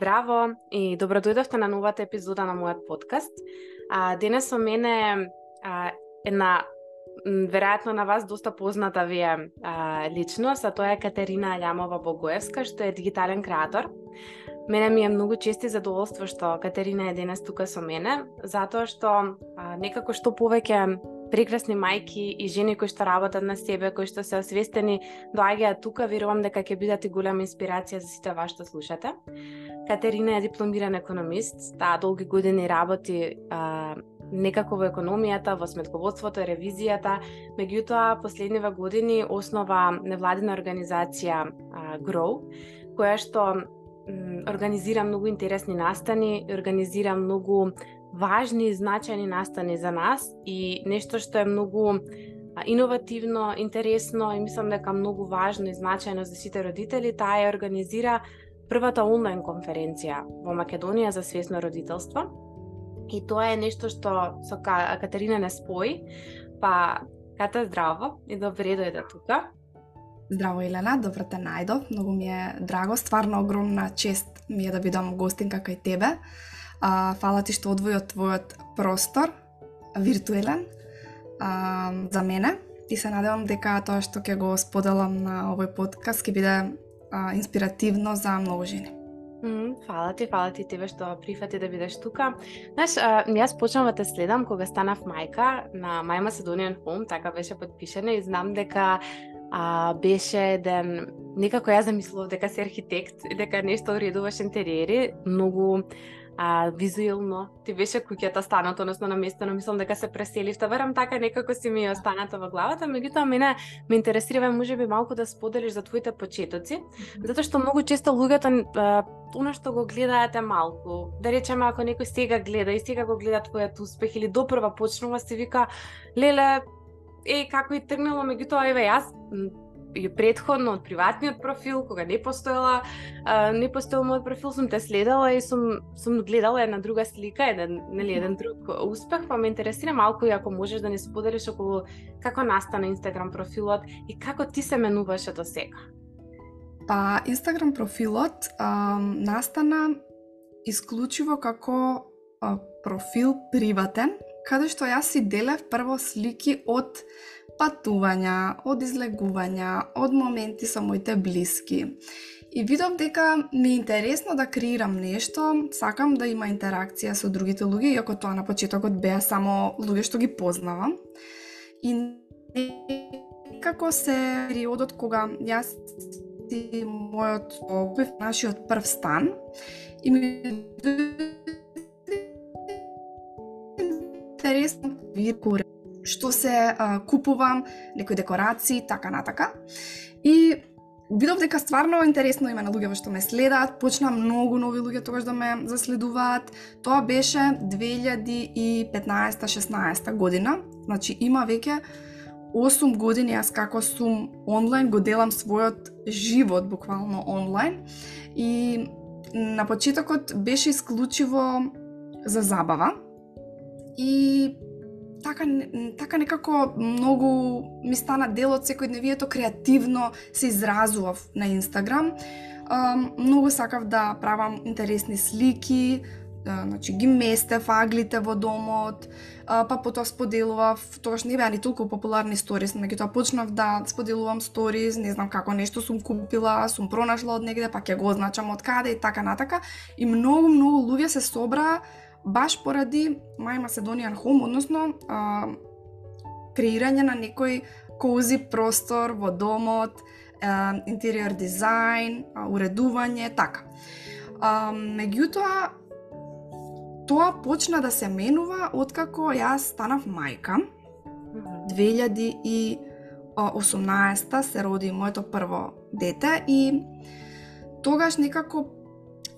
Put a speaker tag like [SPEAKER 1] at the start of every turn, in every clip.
[SPEAKER 1] Здраво и добродојдовте на новата епизода на мојот подкаст. А, денес со мене а, една веројатно на вас доста позната ви е а, личност, а тоа е Катерина Алямова Богоевска, што е дигитален креатор. Мене ми е многу чести задоволство што Катерина е денес тука со мене, затоа што а, некако што повеќе прекрасни мајки и жени кои што работат на себе, кои што се освестени, доаѓаат тука, верувам дека ќе бидат и голема инспирација за сите вас што слушате. Катерина е дипломиран економист, таа долги години работи а, некако во економијата, во сметководството, ревизијата, меѓутоа последниве години основа невладина организација а, Grow, која што организира многу интересни настани, организира многу важни и значајни настани за нас и нешто што е многу иновативно, интересно и мислам дека многу важно и значајно за сите родители, таа ја организира првата онлайн конференција во Македонија за свесно родителство. И тоа е нешто што со Катерина не спои, па Ката здраво и добре дојде тука.
[SPEAKER 2] Здраво Елена, добро те најдов. Многу ми е драго, стварно огромна чест ми е да бидам гостинка кај тебе. А, фала ти што одвои од твојот простор, виртуелен, а, за мене. И се надевам дека тоа што ќе го споделам на овој подкаст ќе биде а, инспиративно за многу жени.
[SPEAKER 1] Mm, фала ти, фала ти тебе што прифати да бидеш тука. Знаеш, јас почнав да те следам кога станав мајка на My Macedonian Home, така беше подпишена и знам дека а, беше еден некако јас замислував дека си архитект и дека нешто уредуваш интериери, многу а, визуелно ти беше куќата станато, односно на местено, мислам дека се преселивте, верам така некако си ми останата во главата, меѓутоа мене ме интересира можеби малку да споделиш за твоите почетоци, затоа што многу често луѓето она што го гледаат е малку. Да речеме ако некој сега гледа и сега го гледа твојот успех или допрва почнува се вика леле е како и тргнало, меѓутоа еве јас и предходно од приватниот профил, кога не постоела, а, не постоел мојот профил, сум те следала и сум сум гледала една друга слика, еден нели еден друг успех, па ме интересира малку и ако можеш да ни споделиш околу како настана Инстаграм профилот и како ти се менуваше до сега.
[SPEAKER 2] Па Инстаграм профилот а, настана исклучиво како а, профил приватен, каде што јас си делев прво слики од патувања, од излегувања, од моменти со моите блиски. И видов дека ми е интересно да креирам нешто, сакам да има интеракција со другите луѓе, иако тоа на почетокот беа само луѓе што ги познавам. И како се периодот кога јас и мојот купив нашиот прв стан и ми интересно да виркуре што се а, купувам, некои декорации, така натака. И видов дека стварно интересно има на луѓе што ме следат, почна многу нови луѓе тогаш да ме заследуваат. Тоа беше 2015-16 година, значи има веќе 8 години јас како сум онлайн, го делам својот живот буквално онлайн. И на почетокот беше исклучиво за забава. И така така некако многу ми стана дел од секојдневието креативно се изразував на Инстаграм. многу сакав да правам интересни слики, значи ги местев аглите во домот, па потоа споделував, тогаш не беа ни толку популарни сторис, меѓутоа почнав да споделувам сторис, не знам како нешто сум купила, сум пронашла од негде, па ќе го означам од каде и така натака. И многу многу луѓе се собраа баш поради My Macedonian Home, односно а, креирање на некој кози простор во домот, а, интериор дизајн, а, уредување, така. А, меѓутоа, тоа почна да се менува откако јас станав мајка. 2018 се роди моето прво дете и тогаш некако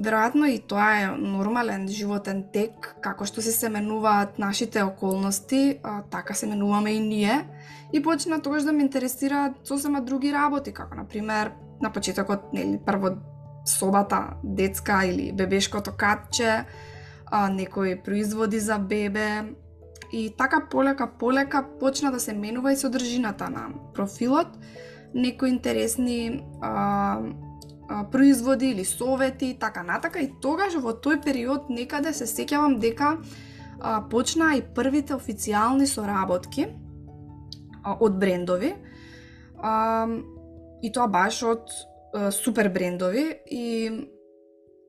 [SPEAKER 2] Веројатно и тоа е нормален животен тек, како што се семенуваат нашите околности, а, така се менуваме и ние. И почна тогаш да ме интересираат сосема други работи, како на пример на почетокот нели прво собата детска или бебешкото катче, а, некои производи за бебе, и така полека полека почна да се менува и содржината на профилот, некои интересни а, а, производи или совети, така натака. И тогаш во тој период некаде се сеќавам дека а, почнаа и првите официјални соработки а, од брендови. А, и тоа баш од а, супер брендови и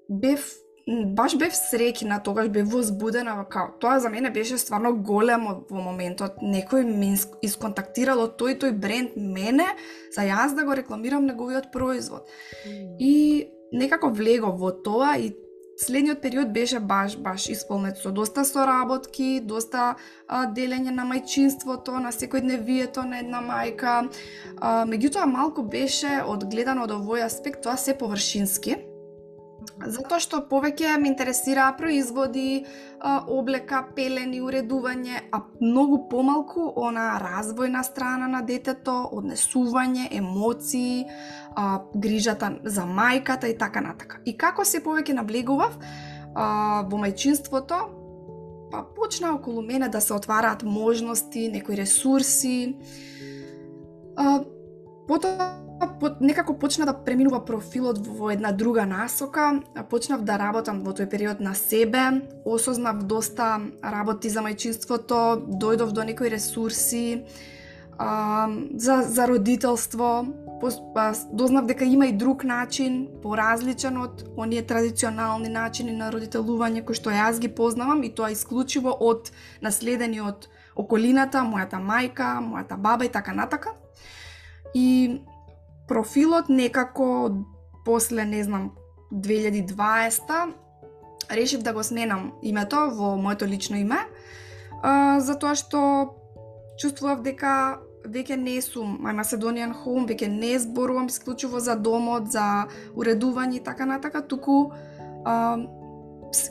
[SPEAKER 2] бев баш бев среќна, тогаш бев возбудена, као, тоа за мене беше стварно големо во моментот. Некој ме исконтактирало тој тој бренд мене за јас да го рекламирам неговиот производ. Mm. И некако влегов во тоа и следниот период беше баш баш исполнет со доста соработки, доста а, делење на мајчинството, на секојдневието на една мајка. А, меѓутоа малку беше одгледано од овој аспект тоа се површински Затоа што повеќе ме интересираа производи, облека, пелени, уредување, а многу помалку она развојна страна на детето, однесување, емоции, грижата за мајката и така натака. И како се повеќе наблегував во мајчинството, па почна околу мене да се отвараат можности, некои ресурси. Потоа некако почна да преминува профилот во една друга насока. Почнав да работам во тој период на себе, осознав доста работи за мајчинството, дојдов до некои ресурси а, за, за родителство, па, дознав дека има и друг начин, поразличен од оние традиционални начини на родителување кои што јас ги познавам и тоа исклучиво од наследени од околината, мојата мајка, мојата баба и така натака. И профилот некако после, не знам, 2020 решив да го сменам името во моето лично име, затоа што чувствував дека веќе не сум My Macedonian Home, веќе не зборувам исклучиво за домот, за уредување и така натака, туку а,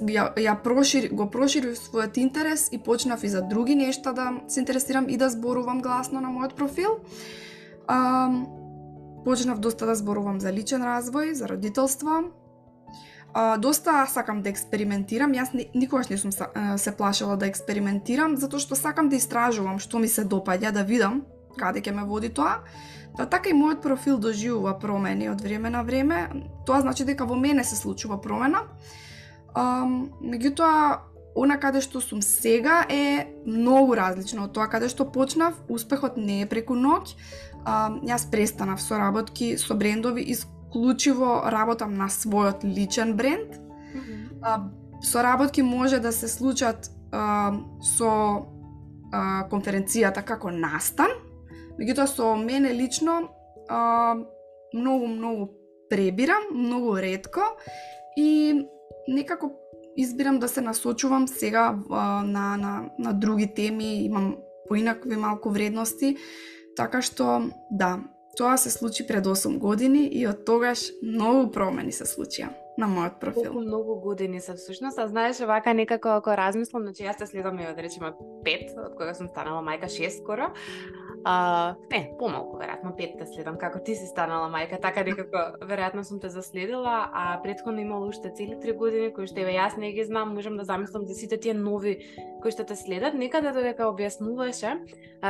[SPEAKER 2] ја, ја прошир, го проширив својот интерес и почнав и за други нешта да се интересирам и да зборувам гласно на мојот профил. А, Почнав доста да зборувам за личен развој, за родителство. А, доста сакам да експериментирам. Јас никогаш не сум се плашала да експериментирам, затоа што сакам да истражувам што ми се допаѓа, да видам каде ќе ме води тоа. Та така и мојот профил доживува промени од време на време. Тоа значи дека во мене се случува промена. А, меѓутоа, она каде што сум сега е многу различно од тоа каде што почнав. Успехот не е преку ноќ, а, јас престанав со работки со брендови, исклучиво работам на својот личен бренд. Mm -hmm. а, со работки може да се случат а, со а, конференцијата како настан, меѓутоа со мене лично а, многу, многу пребирам, многу ретко и некако избирам да се насочувам сега а, на, на, на други теми, имам поинакви малку вредности, Така што, да, тоа се случи пред 8 години и од тогаш многу промени се случија на мојот профил.
[SPEAKER 1] Колку многу години се всушност, а знаеш вака некако ако размислам, значи јас те следам ја да речеме 5, од кога сум станала мајка 6 скоро. А, не, помалку, веројатно 5 те следам како ти си станала мајка, така некако веројатно сум те заследила, а претходно имало уште цели 3 години кои што еве јас не ги знам, можам да замислам за сите тие нови кои што те следат. Некаде додека објаснуваше,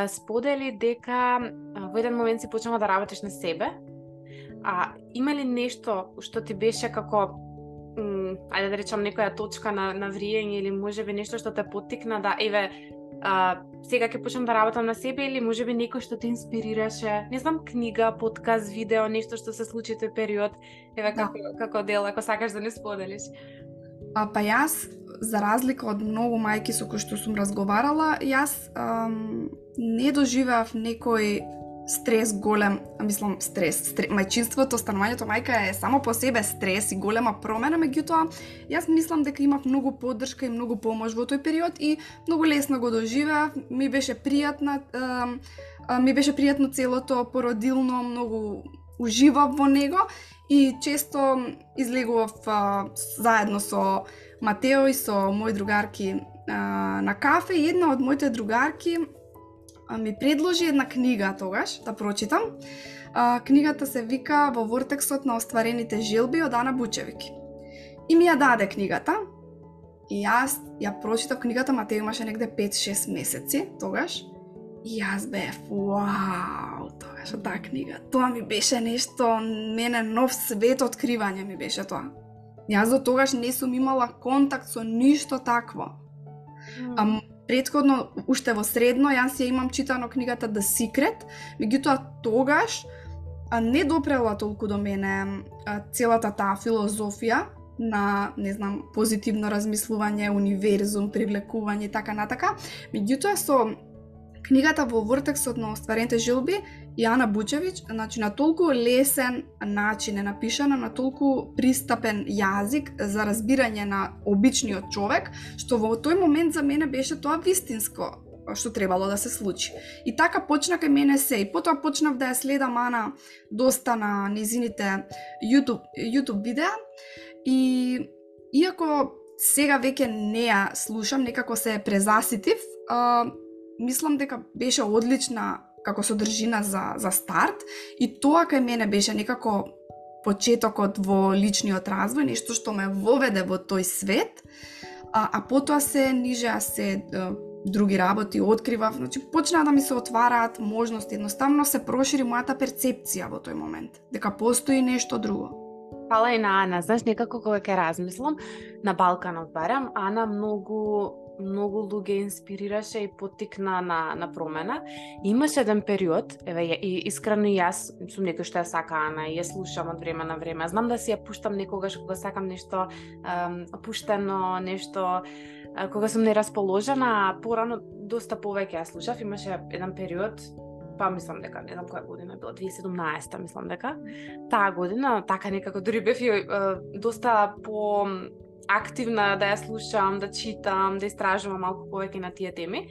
[SPEAKER 1] сподели дека во еден момент си почнала да работиш на себе, А има ли нешто што ти беше како ајде да речам некоја точка на на вриење или можеби нешто што те поттикна да еве а, сега ќе почнам да работам на себе или можеби некој што те инспирираше, не знам, книга, подкаст, видео, нешто што се случи тој период, еве да. како како дел, ако сакаш да не споделиш.
[SPEAKER 2] А па јас за разлика од многу мајки со кои што сум разговарала, јас ам, не доживеав некој стрес голем, мислам стрес, стрес мајчинството, станувањето мајка е само по себе стрес и голема промена, меѓутоа јас мислам дека имав многу поддршка и многу помош во тој период и многу лесно го доживеав, ми беше пријатна ми беше пријатно целото породилно, многу уживав во него и често излегував заедно со Матео и со мои другарки на кафе. И една од моите другарки ми предложи една книга тогаш да прочитам. А, книгата се вика Во вортексот на остварените желби од Ана Бучевик. И ми ја даде книгата. И јас ја прочитав книгата, ма те имаше негде 5-6 месеци тогаш. И јас бев, вау, тоа што таа книга. Тоа ми беше нешто, мене нов свет откривање ми беше тоа. Јас до тогаш не сум имала контакт со ништо такво. Mm. А предходно, уште во средно, јас ја имам читано книгата The Secret, меѓутоа тогаш а, не допрела толку до мене а, целата таа филозофија на, не знам, позитивно размислување, универзум, привлекување и така натака. Меѓутоа со книгата во вортексот на остварените желби и Ана Бучевиќ, значи на толку лесен начин е напишана, на толку пристапен јазик за разбирање на обичниот човек, што во тој момент за мене беше тоа вистинско што требало да се случи. И така почна кај мене се. И потоа почнав да ја следам Ана доста на низините YouTube, YouTube видеа. И иако сега веќе не ја слушам, некако се презаситив, а, мислам дека беше одлична како содржина за, за старт. И тоа кај мене беше некако почетокот во личниот развој, нешто што ме воведе во тој свет, а, а потоа се нижеа се други работи, откривав, значи почнаа да ми се отвараат можности, едноставно се прошири мојата перцепција во тој момент, дека постои нешто друго.
[SPEAKER 1] Фала и на Ана, знаеш, некако кога ќе размислам, на Балканот барам, Ана многу многу луѓе инспирираше и потикна на, на промена. Имаше еден период, еве, и искрено и јас сум некој што ја сака Ана и ја слушам од време на време. Знам да си ја пуштам некогаш кога сакам нешто ем, опуштено, нешто кога сум нерасположена, порано доста повеќе ја слушав. Имаше еден период, па мислам дека не знам која година била 2017 мислам дека таа година така некако дури бев и доста по активна да ја слушам, да читам, да истражувам малку повеќе на тие теми.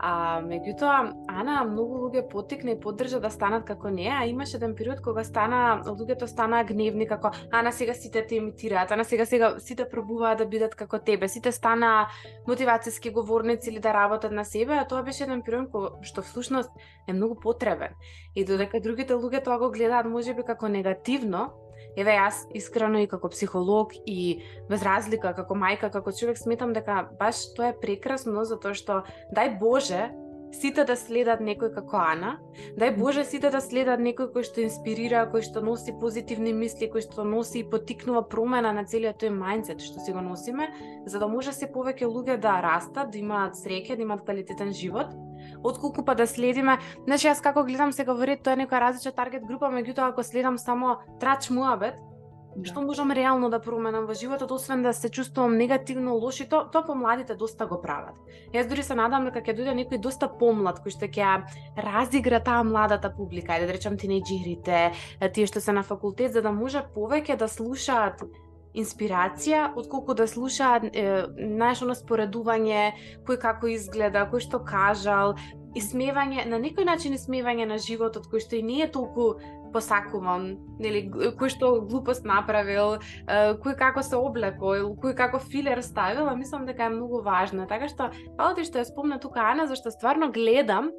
[SPEAKER 1] А меѓутоа, Ана многу луѓе потекне, и поддржа да станат како неа, а имаше еден период кога стана луѓето стана гневни како Ана сега сите те имитираат, Ана сега сега сите пробуваат да бидат како тебе, сите стана мотивацијски говорници или да работат на себе, а тоа беше еден период кој што всушност е многу потребен. И додека другите луѓе тоа го гледаат можеби како негативно, Еве јас искрено и како психолог и без разлика како мајка, како човек сметам дека баш тоа е прекрасно затоа што дај Боже сите да следат некој како Ана, дај Боже сите да следат некој кој што инспирира, кој што носи позитивни мисли, кој што носи и потикнува промена на целиот тој мајндсет што си го носиме, за да може се повеќе луѓе да растат, да имаат среќа, да имаат квалитетен живот отколку па да следиме. Значи јас како гледам сега во ред, тоа е некоја различна таргет група, меѓутоа ако следам само трач муабет, да. што можам реално да променам во животот, освен да се чувствувам негативно лоши, то, тоа помладите доста го прават. Јас дури се надам дека ќе дојде некој доста помлад кој што ќе разигра таа младата публика, ајде да речам тинејџерите, тие што се на факултет, за да може повеќе да слушаат инспирација, отколку да слушаат, знаеш, оно споредување, кој како изгледа, кој што кажал, исмевање, на некој начин исмевање на животот, кој што и не е толку посакуван, нели, кој што глупост направил, кој како се облекол, кој како филер ставил, а мислам дека е многу важно. Така што, фала ти што ја спомна тука Ана, зашто стварно гледам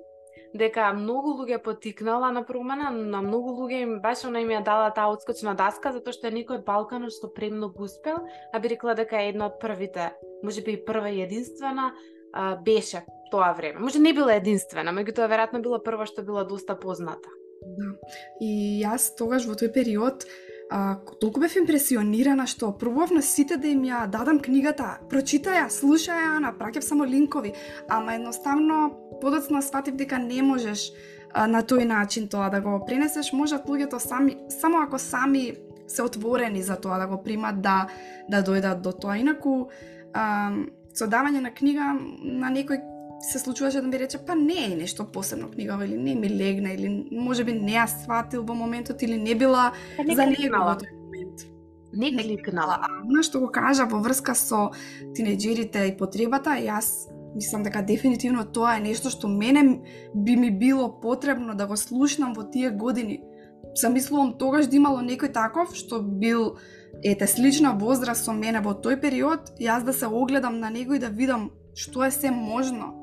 [SPEAKER 1] дека многу луѓе потикнала на промена, на многу луѓе им баш она им ја дала таа отскочна даска затоа што е некој од Балканот што премногу успел, а би рекла дека е една од првите, можеби и прва и единствена, а, беше тоа време. Може не била единствена, меѓутоа веројатно била прва што била доста позната.
[SPEAKER 2] Да. И јас тогаш во тој период а, толку бев импресионирана што пробував на сите да им ја дадам книгата, прочитаја, слушаја, слушај направив само линкови, ама едноставно подоцна сватив дека не можеш а, на тој начин тоа да го пренесеш, можат луѓето сами, само ако сами се отворени за тоа да го примат, да да дојдат до тоа. Инаку а, со давање на книга на некој се случуваше да ми рече па не е нешто посебно книгава или не ми легна или можеби не ја сватил во моментот или не била
[SPEAKER 1] па не за него во тој момент. Не кликнала.
[SPEAKER 2] А она што го кажа во врска со тинеџерите и потребата, јас мислам дека дефинитивно тоа е нешто што мене би ми било потребно да го слушнам во тие години. Замислувам тогаш да имало некој таков што бил ете слична возраст со мене во тој период, јас да се огледам на него и да видам што е се можно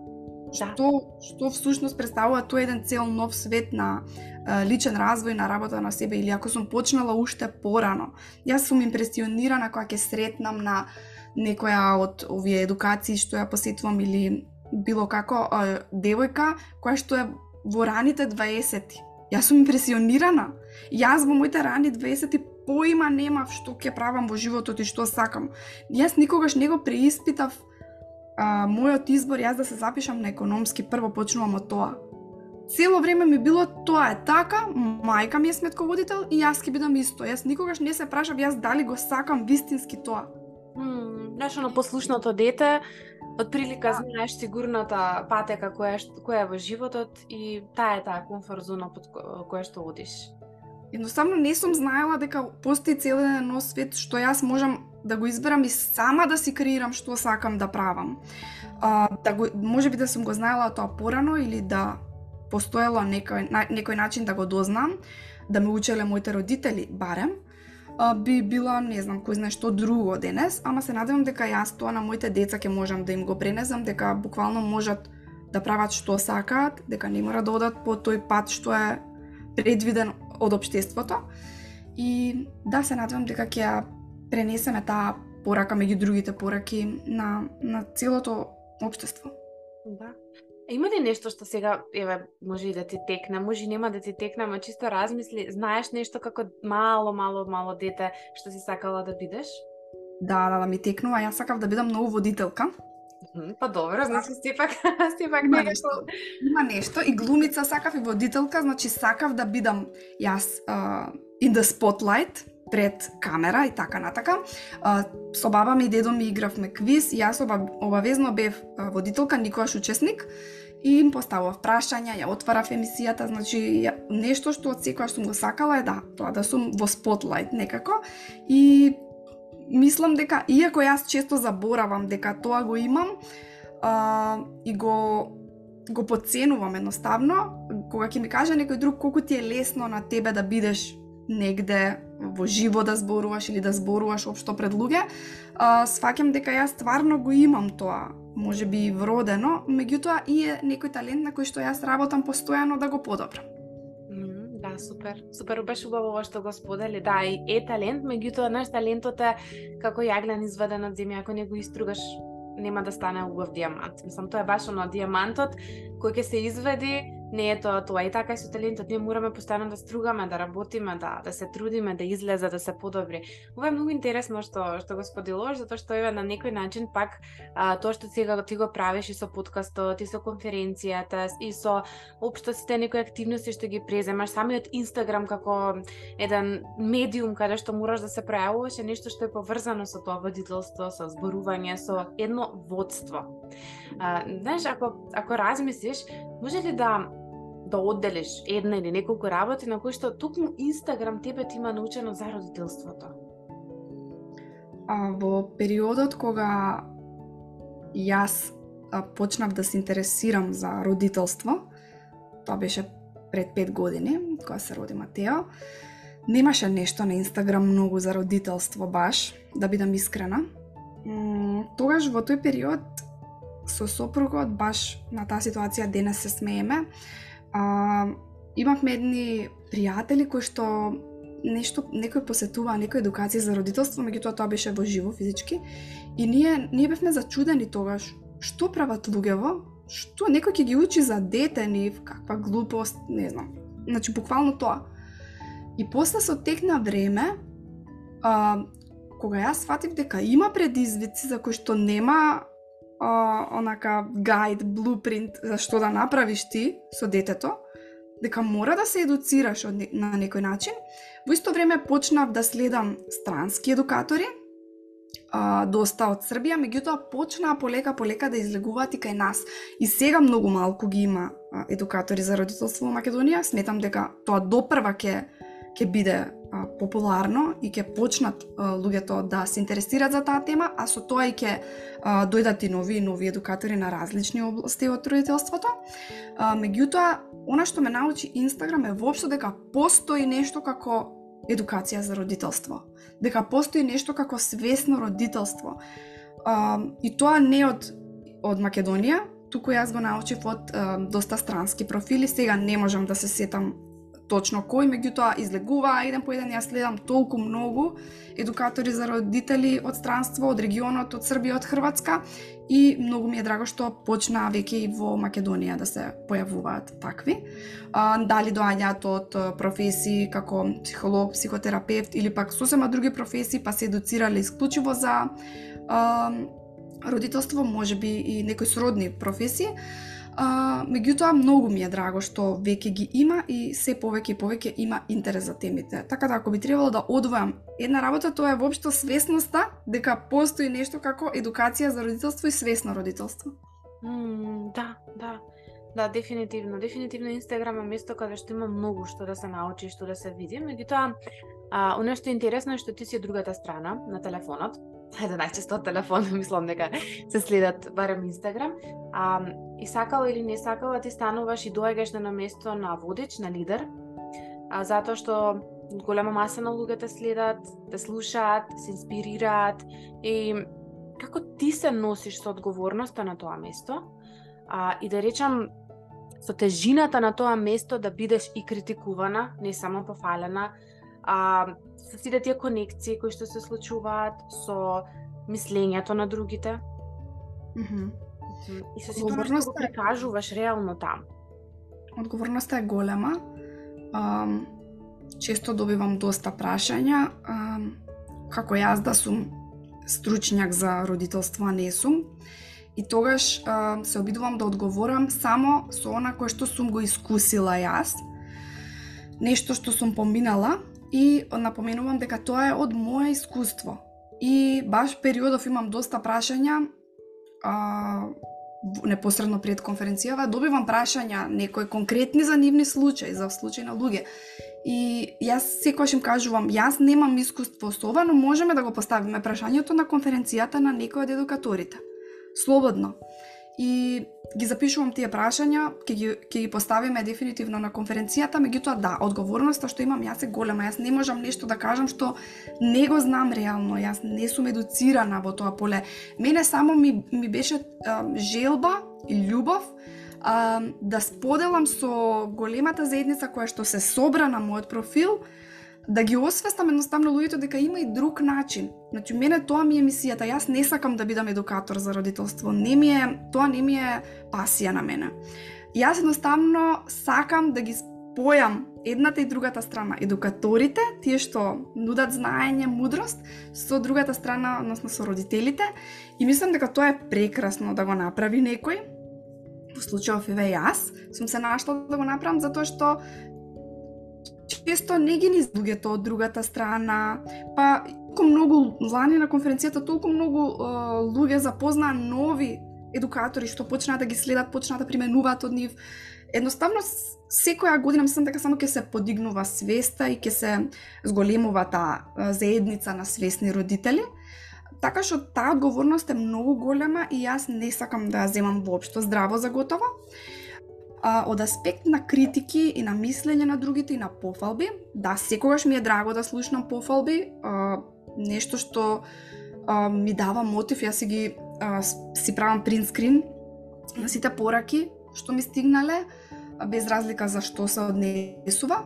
[SPEAKER 2] Да. Што, што всушност представува тој еден цел нов свет на е, личен развој, на работа на себе, или ако сум почнала уште порано. Јас сум импресионирана кога ќе сретнам на некоја од овие едукации што ја посетувам или било како а, девојка која што е во раните 20 Јас сум импресионирана. Јас во моите рани 20 поима немав што ќе правам во животот и што сакам. Јас никогаш не го преиспитав а, мојот избор јас да се запишам на економски, прво почнувам од тоа. Цело време ми било тоа е така, мајка ми е сметководител и јас ќе бидам исто. Јас никогаш не се прашав јас дали го сакам вистински тоа.
[SPEAKER 1] Знаеш, на послушното дете, од прилика да. знаеш сигурната патека која, која е во животот и таа е таа комфорт зона под која што одиш.
[SPEAKER 2] Едноставно не сум знаела дека постои цел еден свет што јас можам да го изберам и сама да си креирам што сакам да правам. А, да го, може би да сум го знаела тоа порано или да постоело некој, на, некој начин да го дознам, да ме учеле моите родители, барем, би била, не знам, кој знае што друго денес, ама се надевам дека јас тоа на моите деца ќе можам да им го пренесам, дека буквално можат да прават што сакаат, дека не мора да одат по тој пат што е предвиден од општеството. И да се надевам дека ќе ја пренесеме таа порака меѓу другите пораки на, на целото општество.
[SPEAKER 1] Да. Има ли нешто што сега, еве, може и да ти текне, може и нема да ти текне, ама чисто размисли, знаеш нешто како мало, мало, мало дете што си сакала да бидеш?
[SPEAKER 2] Да, да, да ми текнува, јас сакав да бидам многу водителка.
[SPEAKER 1] Па добро, значи сепак, сепак
[SPEAKER 2] има нешто. Има нешто и глумица сакав и водителка, значи сакав да бидам јас uh, in the spotlight, пред камера и така натака. Со баба ми и дедо ми игравме квиз, јас обавезно бев водителка, никогаш учесник и им поставував прашања, ја отварав емисијата, значи ја, нешто што од секоја сум го сакала е да, тоа да сум во спотлайт некако. И мислам дека иако јас често заборавам дека тоа го имам а, и го го подценувам едноставно, кога ќе ми каже некој друг колку ти е лесно на тебе да бидеш негде во живо да зборуваш или да зборуваш општо пред луѓе, а, сваќам дека јас стварно го имам тоа, може би вродено, меѓутоа и е некој талент на кој што јас работам постојано да го подобрам.
[SPEAKER 1] да, супер. Супер беше убаво ова што го сподели. Да, и е талент, меѓутоа наш талентот е како јаглен изваден од земја, ако не го истругаш нема да стане убав диамант. Мислам, тоа е баш оно диамантот кој ќе се изведи не е тоа тоа и така и со талентот ние мораме постојано да стругаме, да работиме, да да се трудиме да излезе, да се подобри. Ова е многу интересно што што го споделуваш затоа што еве на некој начин пак а, тоа што сега ти го правиш и со подкастот, и со конференцијата, и со општо сите некои активности што ги преземаш, самиот Инстаграм како еден медиум каде што мораш да се пројавуваш е нешто што е поврзано со тоа водителство, со зборување, со едно водство. А, знаеш, ако ако размислиш, може ли да да одделиш една или неколку работи на кои што токму Инстаграм тебе ти има научено за родителството?
[SPEAKER 2] А, во периодот кога јас а, почнав да се интересирам за родителство, тоа беше пред 5 години, кога се роди Матео, немаше нешто на Инстаграм многу за родителство баш, да бидам искрена. тогаш во тој период со сопругот баш на таа ситуација денес се смееме А, имавме едни пријатели кои што нешто некој посетува некој едукација за родителство, меѓутоа тоа беше во живо физички и ние ние бевме зачудени тогаш што прават луѓево, што некој ќе ги учи за дете нив, каква глупост, не знам. Значи буквално тоа. И после со текна време, а, кога јас сватив дека има предизвици за кои што нема о, онака гајд, блупринт за што да направиш ти со детето, дека мора да се едуцираш од, на некој начин. Во исто време почнав да следам странски едукатори, а, доста од Србија, меѓутоа почнаа полека полека да излегуваат и кај нас. И сега многу малку ги има а, едукатори за родителство во Македонија. Сметам дека тоа допрва ќе ќе биде популарно и ќе почнат луѓето да се интересираат за таа тема, а со тоа и ќе дојдат и нови и нови едукатори на различни области од родителството. Меѓутоа, она што ме научи Инстаграм е воопшто дека постои нешто како едукација за родителство. Дека постои нешто како свесно родителство. И тоа не од од Македонија, туку јас го научив од доста странски профили. Сега не можам да се сетам точно кој, меѓутоа излегуваа еден по еден, јас следам толку многу едукатори за родители од странство, од регионот, од Србија, од Хрватска и многу ми е драго што почнаа веќе и во Македонија да се појавуваат такви. А, дали доаѓаат од професии како психолог, психотерапевт или пак сосема други професии, па се едуцирале исклучиво за а, родителство, може би и некои сродни професии. А, меѓутоа, многу ми е драго што веќе ги има и се повеќе и повеќе има интерес за темите. Така да ако би требало да одвојам една работа, тоа е воопшто свесноста дека постои нешто како едукација за родителство и свесно родителство.
[SPEAKER 1] Mm, да, да. Да, дефинитивно. Дефинитивно Инстаграм е место каде што има многу што да се научи, што да се види. Меѓутоа, а, оно што е интересно е што ти си другата страна на телефонот Ајде, најчесто од телефон, мислам дека се следат барем Инстаграм. А, и сакала или не сакала, да ти стануваш и доаѓаш на место на водич, на лидер, а, затоа што голема маса на луѓе те следат, те слушаат, се инспирираат и како ти се носиш со одговорноста на тоа место а, и да речам со тежината на тоа место да бидеш и критикувана, не само пофалена, а, со сите тие конекции кои што се случуваат со мислењето на другите.
[SPEAKER 2] Mm -hmm.
[SPEAKER 1] И со сите што го прикажуваш реално там.
[SPEAKER 2] Одговорноста е голема. Um, често добивам доста прашања. Um, како јас да сум стручњак за родителство, а не сум. И тогаш uh, се обидувам да одговорам само со она кое што сум го искусила јас. Нешто што сум поминала и напоменувам дека тоа е од моја искуство. И баш периодов имам доста прашања, а, непосредно пред конференцијава, добивам прашања некои конкретни за нивни случаи, за случаи на луѓе. И јас секогаш им кажувам, јас немам искуство со ова, но можеме да го поставиме прашањето на конференцијата на некој од едукаторите. Слободно и ги запишувам тие прашања, ќе ги ќе ги поставиме дефинитивно на конференцијата, меѓутоа да, одговорноста што имам јас е голема. Јас не можам нешто да кажам што не го знам реално. Јас не сум едуцирана во тоа поле. Мене само ми ми беше а, желба и љубов а, да споделам со големата заедница која што се собра на мојот профил да ги освестам едноставно луѓето дека има и друг начин. Значи, мене тоа ми е мисијата. Јас не сакам да бидам едукатор за родителство. Не ми е, тоа не ми е пасија на мене. Јас едноставно сакам да ги спојам едната и другата страна. Едукаторите, тие што нудат знаење, мудрост, со другата страна, односно со родителите. И мислам дека тоа е прекрасно да го направи некој. Во случајов еве јас сум се нашла да го направам затоа што често не ги низ луѓето од другата страна, па толку многу лани на конференцијата толку многу луѓе запознаа нови едукатори што почнаа да ги следат, почнаа да применуваат од нив. Едноставно секоја година мислам дека само ќе се подигнува свеста и ќе се зголемува таа заедница на свесни родители. Така што таа одговорност е многу голема и јас не сакам да ја земам воопшто здраво за готово а, од аспект на критики и на мислење на другите и на пофалби. Да, секогаш ми е драго да слушнам пофалби, а, нешто што а, ми дава мотив, јас си ги а, си правам принт скрин на сите пораки што ми стигнале, без разлика за што се однесува.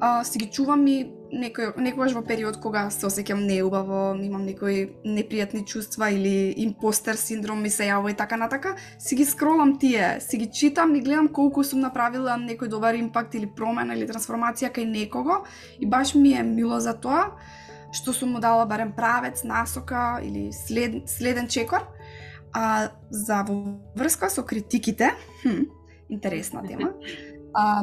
[SPEAKER 2] А, си ги чувам и некој, некогаш во период кога се осеќам неубаво, имам некои непријатни чувства или импостер синдром ми се јавува и така натака, си ги скролам тие, си ги читам и гледам колку сум направила некој добар импакт или промена или трансформација кај некого и баш ми е мило за тоа што сум му дала барем правец, насока или след, следен чекор. А за во врска со критиките, хм, интересна тема. А,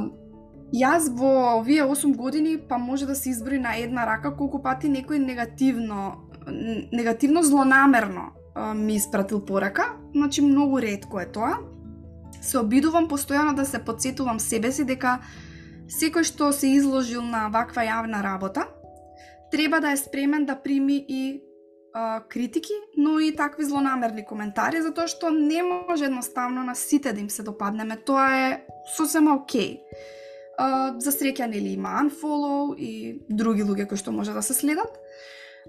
[SPEAKER 2] Јас во овие 8 години па може да се изброи на една рака колку пати некој негативно негативно злонамерно ми испратил порака, значи многу ретко е тоа. Се обидувам постојано да се подсетувам себе си дека секој што се изложил на ваква јавна работа, треба да е спремен да прими и а, критики, но и такви злонамерни коментари, затоа што не може едноставно на сите да им се допаднеме. Тоа е сосема окей. Okay за среќа нели има unfollow и други луѓе кои што може да се следат.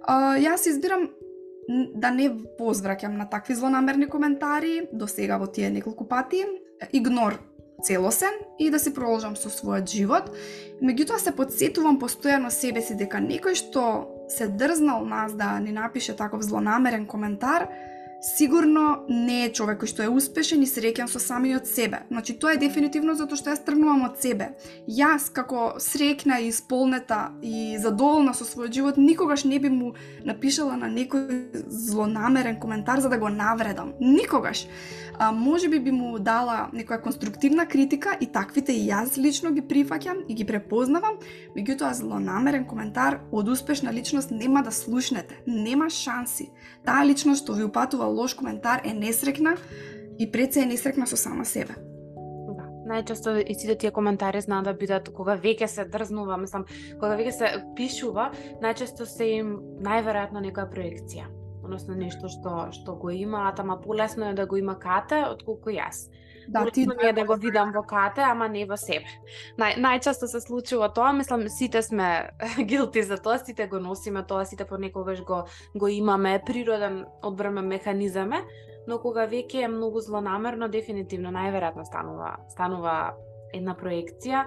[SPEAKER 2] А, јас избирам да не позвраќам на такви злонамерни коментари, до сега во тие неколку пати, игнор целосен и да си продолжам со својот живот. Меѓутоа се подсетувам постојано себе си дека некој што се дрзнал нас да ни напише таков злонамерен коментар, сигурно не е човек кој што е успешен и среќен со самиот себе. Значи тоа е дефинитивно затоа што јас тргнувам од себе. Јас како среќна и исполнета и задоволна со својот живот никогаш не би му напишала на некој злонамерен коментар за да го навредам. Никогаш. А, може би би му дала некоја конструктивна критика и таквите и јас лично ги прифаќам и ги препознавам, меѓутоа злонамерен коментар од успешна личност нема да слушнете. Нема шанси. Таа личност што ви упатува лош коментар е несрекна и пред се е несрекна со сама себе.
[SPEAKER 1] Да, најчесто и сите тие коментари знаат да бидат кога веќе се дрзнува, мислам, кога веќе се пишува, најчесто се им најверојатно некоја проекција односно нешто што што го има, а тама полесно е да го има кате отколку јас. Да, ти е да го видам во кате, ама не во себе. Нај, најчесто се случува тоа, мислам, сите сме гилти за тоа, сите го носиме тоа, сите понекогаш го, го имаме, природен одбрана механизам е, но кога веќе е многу злонамерно, дефинитивно најверојатно станува, станува една проекција,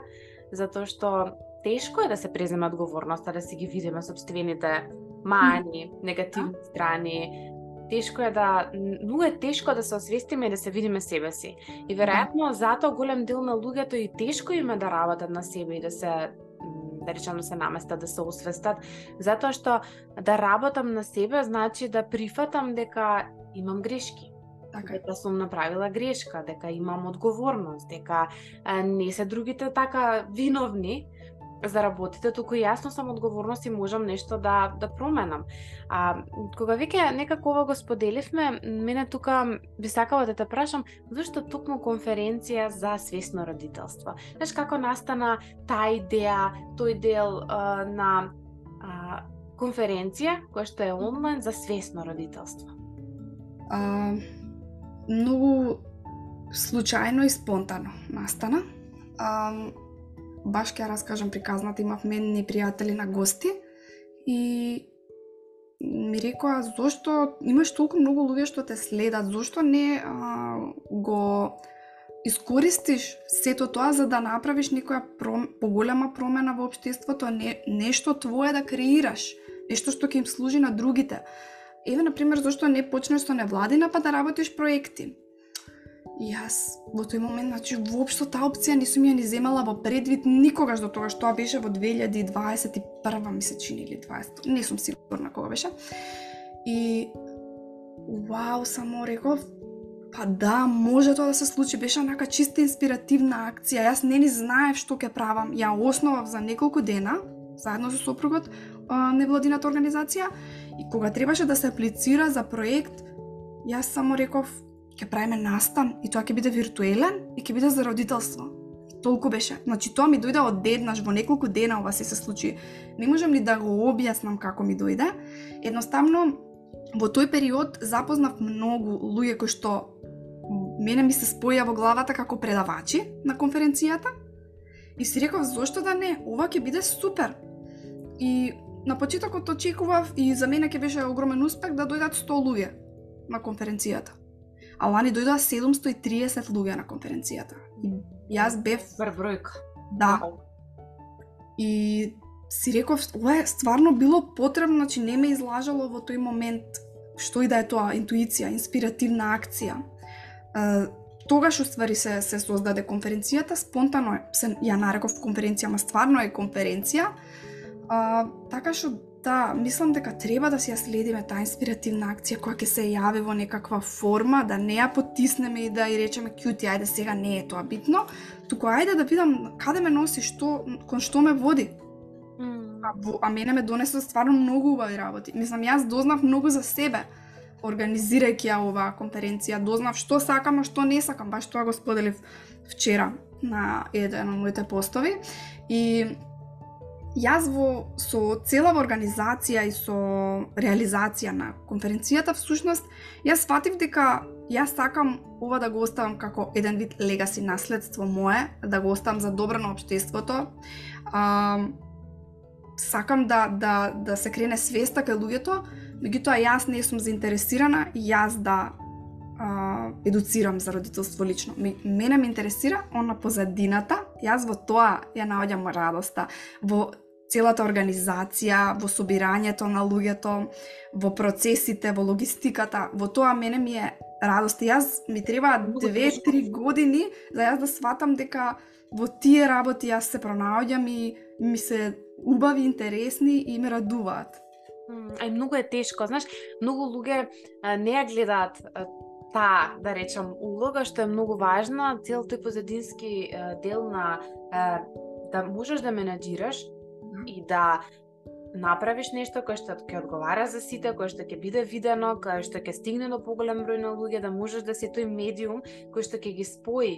[SPEAKER 1] затоа што тешко е да се преземе одговорноста, да си ги видиме собствените мани, негативни страни, тешко е да многу е тешко да се освестиме и да се видиме себе си. И веројатно да. затоа голем дел на луѓето и тешко име да работат на себе и да се да речам да се наместат, да се освестат, затоа што да работам на себе значи да прифатам дека имам грешки. Така. Дека сум направила грешка, дека имам одговорност, дека не се другите така виновни, за работите, туку јасно сам одговорност и можам нешто да да променам. А кога веќе некако ова го споделивме, мене тука би сакала да те прашам зашто тукму конференција за свесно родителство. Знаеш како настана таа идеја, тој дел а, на а, конференција која што е онлайн за свесно родителство?
[SPEAKER 2] А, многу случајно и спонтано настана. А, баш ќе раскажам приказната, имав мен пријатели на гости и ми рекоа зошто имаш толку многу луѓе што те следат, зошто не а, го искористиш сето тоа за да направиш некоја пром, поголема промена во општеството, не, нешто твое да креираш, нешто што ќе им служи на другите. Еве, например, зашто не почнеш со невладина па да работиш проекти? И јас во тој момент, значи, воопшто таа опција не сум ја ни земала во предвид никогаш до тоа што беше во 2021 ми се чини или 20, не сум сигурна кога беше. И вау, само реков, па да, може тоа да се случи, беше онака чиста инспиративна акција. Јас не ни знаев што ќе правам. Ја основав за неколку дена, заедно со сопругот, невладината организација, и кога требаше да се аплицира за проект, јас само реков, ќе правиме настан и тоа ќе биде виртуелен и ќе биде за родителство. Толку беше. Значи тоа ми дојде од еднаш во неколку дена ова се се случи. Не можам ни да го објаснам како ми дојде. Едноставно во тој период запознав многу луѓе кои што мене ми се споја во главата како предавачи на конференцијата. И си реков зошто да не, ова ќе биде супер. И на почетокот очекував и за мене ќе беше огромен успех да дојдат 100 луѓе на конференцијата а лани дојдоа 730 луѓе на конференцијата. И јас бев...
[SPEAKER 1] Бар бројка.
[SPEAKER 2] Да. И си реков, ова е стварно било потребно, значи не ме излажало во тој момент што и да е тоа, интуиција, инспиративна акција. Тогаш уствари се се создаде конференцијата, спонтано е, се ја нареков конференција, ма стварно е конференција. Uh, така што Да, мислам дека треба да си ја следиме таа инспиративна акција која ќе се јави во некаква форма, да не ја потиснеме и да ја речеме кјути, ајде сега не е тоа битно, туку ајде да видам каде ме носи, што кон што ме води. Mm. А, а мене ме донесе стварно многу убави работи. Мислам, јас дознав многу за себе организирајќи ја оваа конференција, дознав што сакам, а што не сакам, баш тоа го споделив вчера на еден од моите постови и Јас во со целава организација и со реализација на конференцијата всушност јас сватив дека јас сакам ова да го оставам како еден вид легаси наследство мое, да го оставам за добро на општеството. А, сакам да да да се крене свеста кај луѓето, меѓутоа јас не сум заинтересирана јас да а, едуцирам за родителство лично. Мене ме интересира она позадината, јас во тоа ја наоѓам радоста, во целата организација, во собирањето на луѓето, во процесите, во логистиката, во тоа мене ми е радост. Јас ми треба 2-3 години за јас да сватам дека во тие работи јас се пронаоѓам и ми се убави, интересни и ме радуваат.
[SPEAKER 1] Ај многу е тешко, знаеш, многу луѓе не ја гледаат таа, да речам, улога што е многу важна, цел тој позадински дел на да можеш да менаџираш и да направиш нешто кое што ќе одговара за сите, кое што ќе биде видено, кое што ќе стигне до поголем број на луѓе, да можеш да си тој медиум кој што ќе ги спои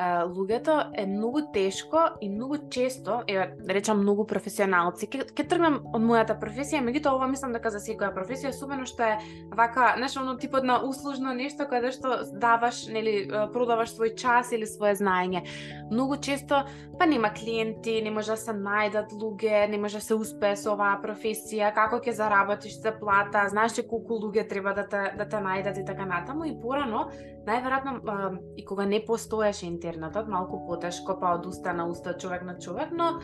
[SPEAKER 1] луѓето е многу тешко и многу често, е да речам многу професионалци. Ке, ке тргнам од мојата професија, меѓутоа ова мислам дека за секоја професија, особено што е вака, знаеш, оно типот на услужно нешто каде што даваш, нели, продаваш свој час или свое знаење. Многу често па нема клиенти, не може да се најдат луѓе, не може да се успее со оваа професија, како ќе заработиш за плата, знаеш ли колку луѓе треба да те да те најдат и така натаму и порано најверојатно и кога не постоеше интернетот, малку потешко, па од уста на уста, човек на човек, но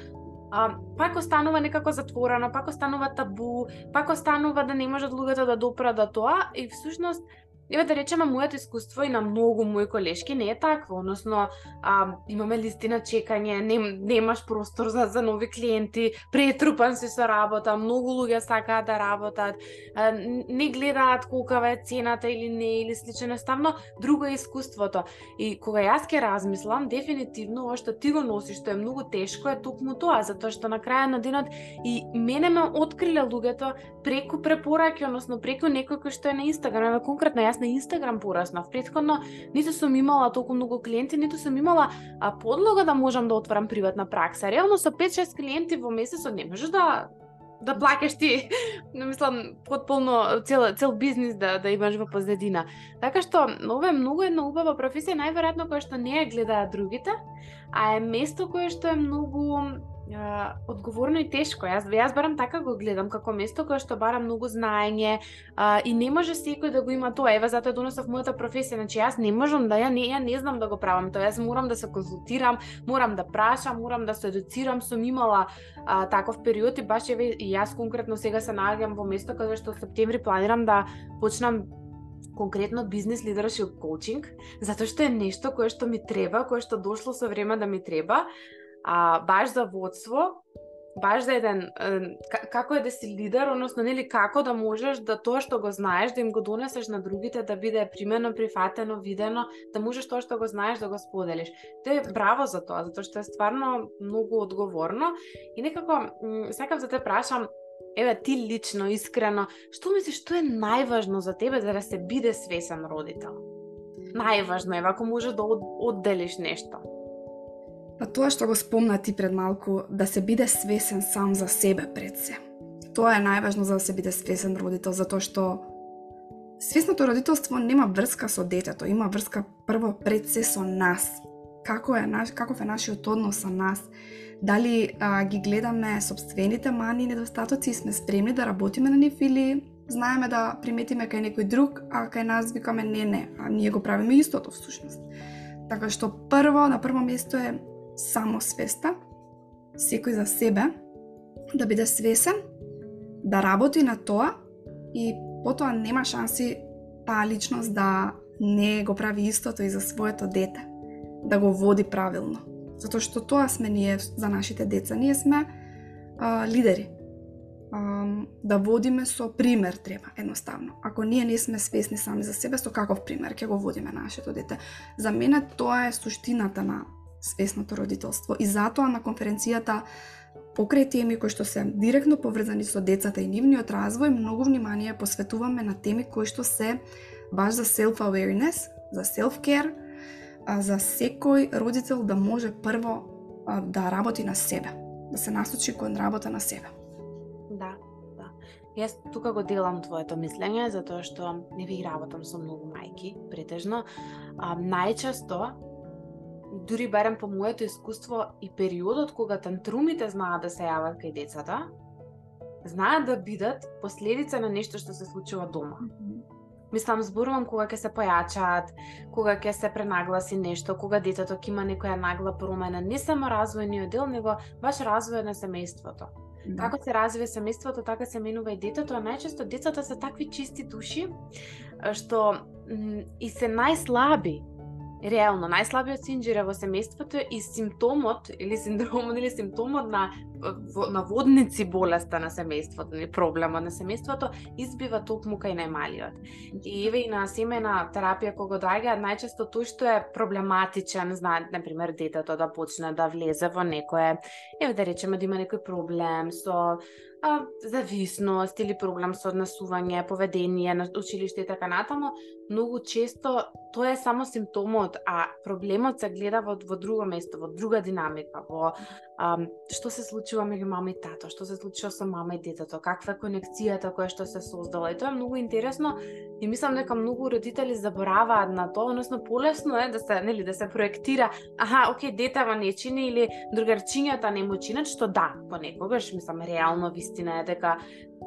[SPEAKER 1] а, пак останува некако затворено, пак останува табу, пак останува да не можат луѓето да допрат до тоа и всушност Еве да речеме моето искуство и на многу мои колешки не е такво, односно а, имаме листи на чекање, нем, немаш простор за, за нови клиенти, претрупан си со работа, многу луѓе сакаат да работат, а, не гледаат колкава е цената или не, или слично, наставно друго е искуството. И кога јас ке размислам, дефинитивно ова што ти го носиш, што е многу тешко, е токму тоа, затоа што на крај на денот и мене ме откриле луѓето преку препораки, односно преку некој кој што е на Инстаграм, конкретно јас јас на Инстаграм пораснав. Предходно ниту сум имала толку многу клиенти, ниту сум имала а, подлога да можам да отворам приватна пракса. Реално со 5-6 клиенти во месецот не можеш да да плакаш ти, не мислам, потполно цел, цел бизнис да, да имаш во позадина. Така што, ова е многу една убава професија, најверојатно која што не ја гледаат другите, а е место кое што е многу а, одговорно и тешко. Јас јас барам така го гледам како место кое што бара многу знаење а, и не може секој да го има тоа. Ева затоа донесов мојата професија, значи јас не можам да ја не ја не знам да го правам тоа. Јас морам да се консултирам, морам да прашам, морам да се едуцирам. Сум имала а, таков период и баш еве и јас конкретно сега се наоѓам во место каде што септември планирам да почнам конкретно бизнес лидершип коучинг, затоа што е нешто кое што ми треба, кое што дошло со време да ми треба а, баш за водство, баш за еден како е да си лидер, односно нели како да можеш да тоа што го знаеш да им го донесеш на другите да биде примено, прифатено, видено, да можеш тоа што го знаеш да го споделиш. Те браво за тоа, затоа што е стварно многу одговорно и некако сакам да те прашам Еве ти лично, искрено, што мислиш што е најважно за тебе за да се биде свесен родител? Најважно е, ако можеш да одделиш нешто.
[SPEAKER 2] Па тоа што го спомна ти пред малку, да се биде свесен сам за себе пред се. Тоа е најважно за да се биде свесен родител, затоа што свесното родителство нема врска со детето, има врска прво пред се со нас. Како е наш, каков е нашиот однос со нас? Дали а, ги гледаме собствените мани и недостатоци и сме спремни да работиме на нив или знаеме да приметиме кај некој друг, а кај нас викаме не, не, а ние го правиме истото всушност. Така што прво, на прво место е самосвеста, секој за себе, да биде свесен, да работи на тоа и потоа нема шанси таа личност да не го прави истото и за своето дете, да го води правилно. Затоа што тоа сме ние за нашите деца. Ние сме а, лидери. А, да водиме со пример треба, едноставно. Ако ние не сме свесни сами за себе, со каков пример ќе го водиме нашето дете? За мене тоа е суштината на свесното родителство. И затоа на конференцијата покрај теми кои што се директно поврзани со децата и нивниот развој, многу внимание посветуваме на теми кои што се баш за self-awareness, за self-care, за секој родител да може прво да работи на себе, да се насочи кон работа на себе.
[SPEAKER 1] Да, да. Јас тука го делам твоето мислење, затоа што не ви работам со многу мајки, претежно. А, најчесто дури барем по моето искуство и периодот кога тантрумите знаат да се јават кај децата, знаат да бидат последица на нешто што се случува дома. Мислам, зборувам кога ќе се појачаат, кога ќе се пренагласи нешто, кога детето ќе има некоја нагла промена, не само развојниот дел, него баш развојот на семејството. Да. Како се развива семејството, така се менува и детето, а најчесто децата се такви чисти души што и се најслаби реално најслабиот синџира во семејството и симптомот или синдромот или симптомот на на водници болеста на семејството или проблемот на семејството избива токму кај најмалиот. И еве и на семена терапија кога доаѓа најчесто тој што е проблематичен, знаат на пример детето да почне да влезе во некое, еве да речеме да има некој проблем со а, зависност или проблем со однесување, поведение на училиште и така натаму, многу често тоа е само симптомот, а проблемот се гледа во, во друго место, во друга динамика, во um, што се случува меѓу мама и тато, што се случува со мама и детето, каква е конекцијата која што се создала. И тоа е многу интересно и мислам дека многу родители забораваат на тоа, односно полесно е да се, нели, да се проектира, аха, окей, детева не чини или другарчињата не му чинат, што да, понекогаш, мислам, реално вистина е дека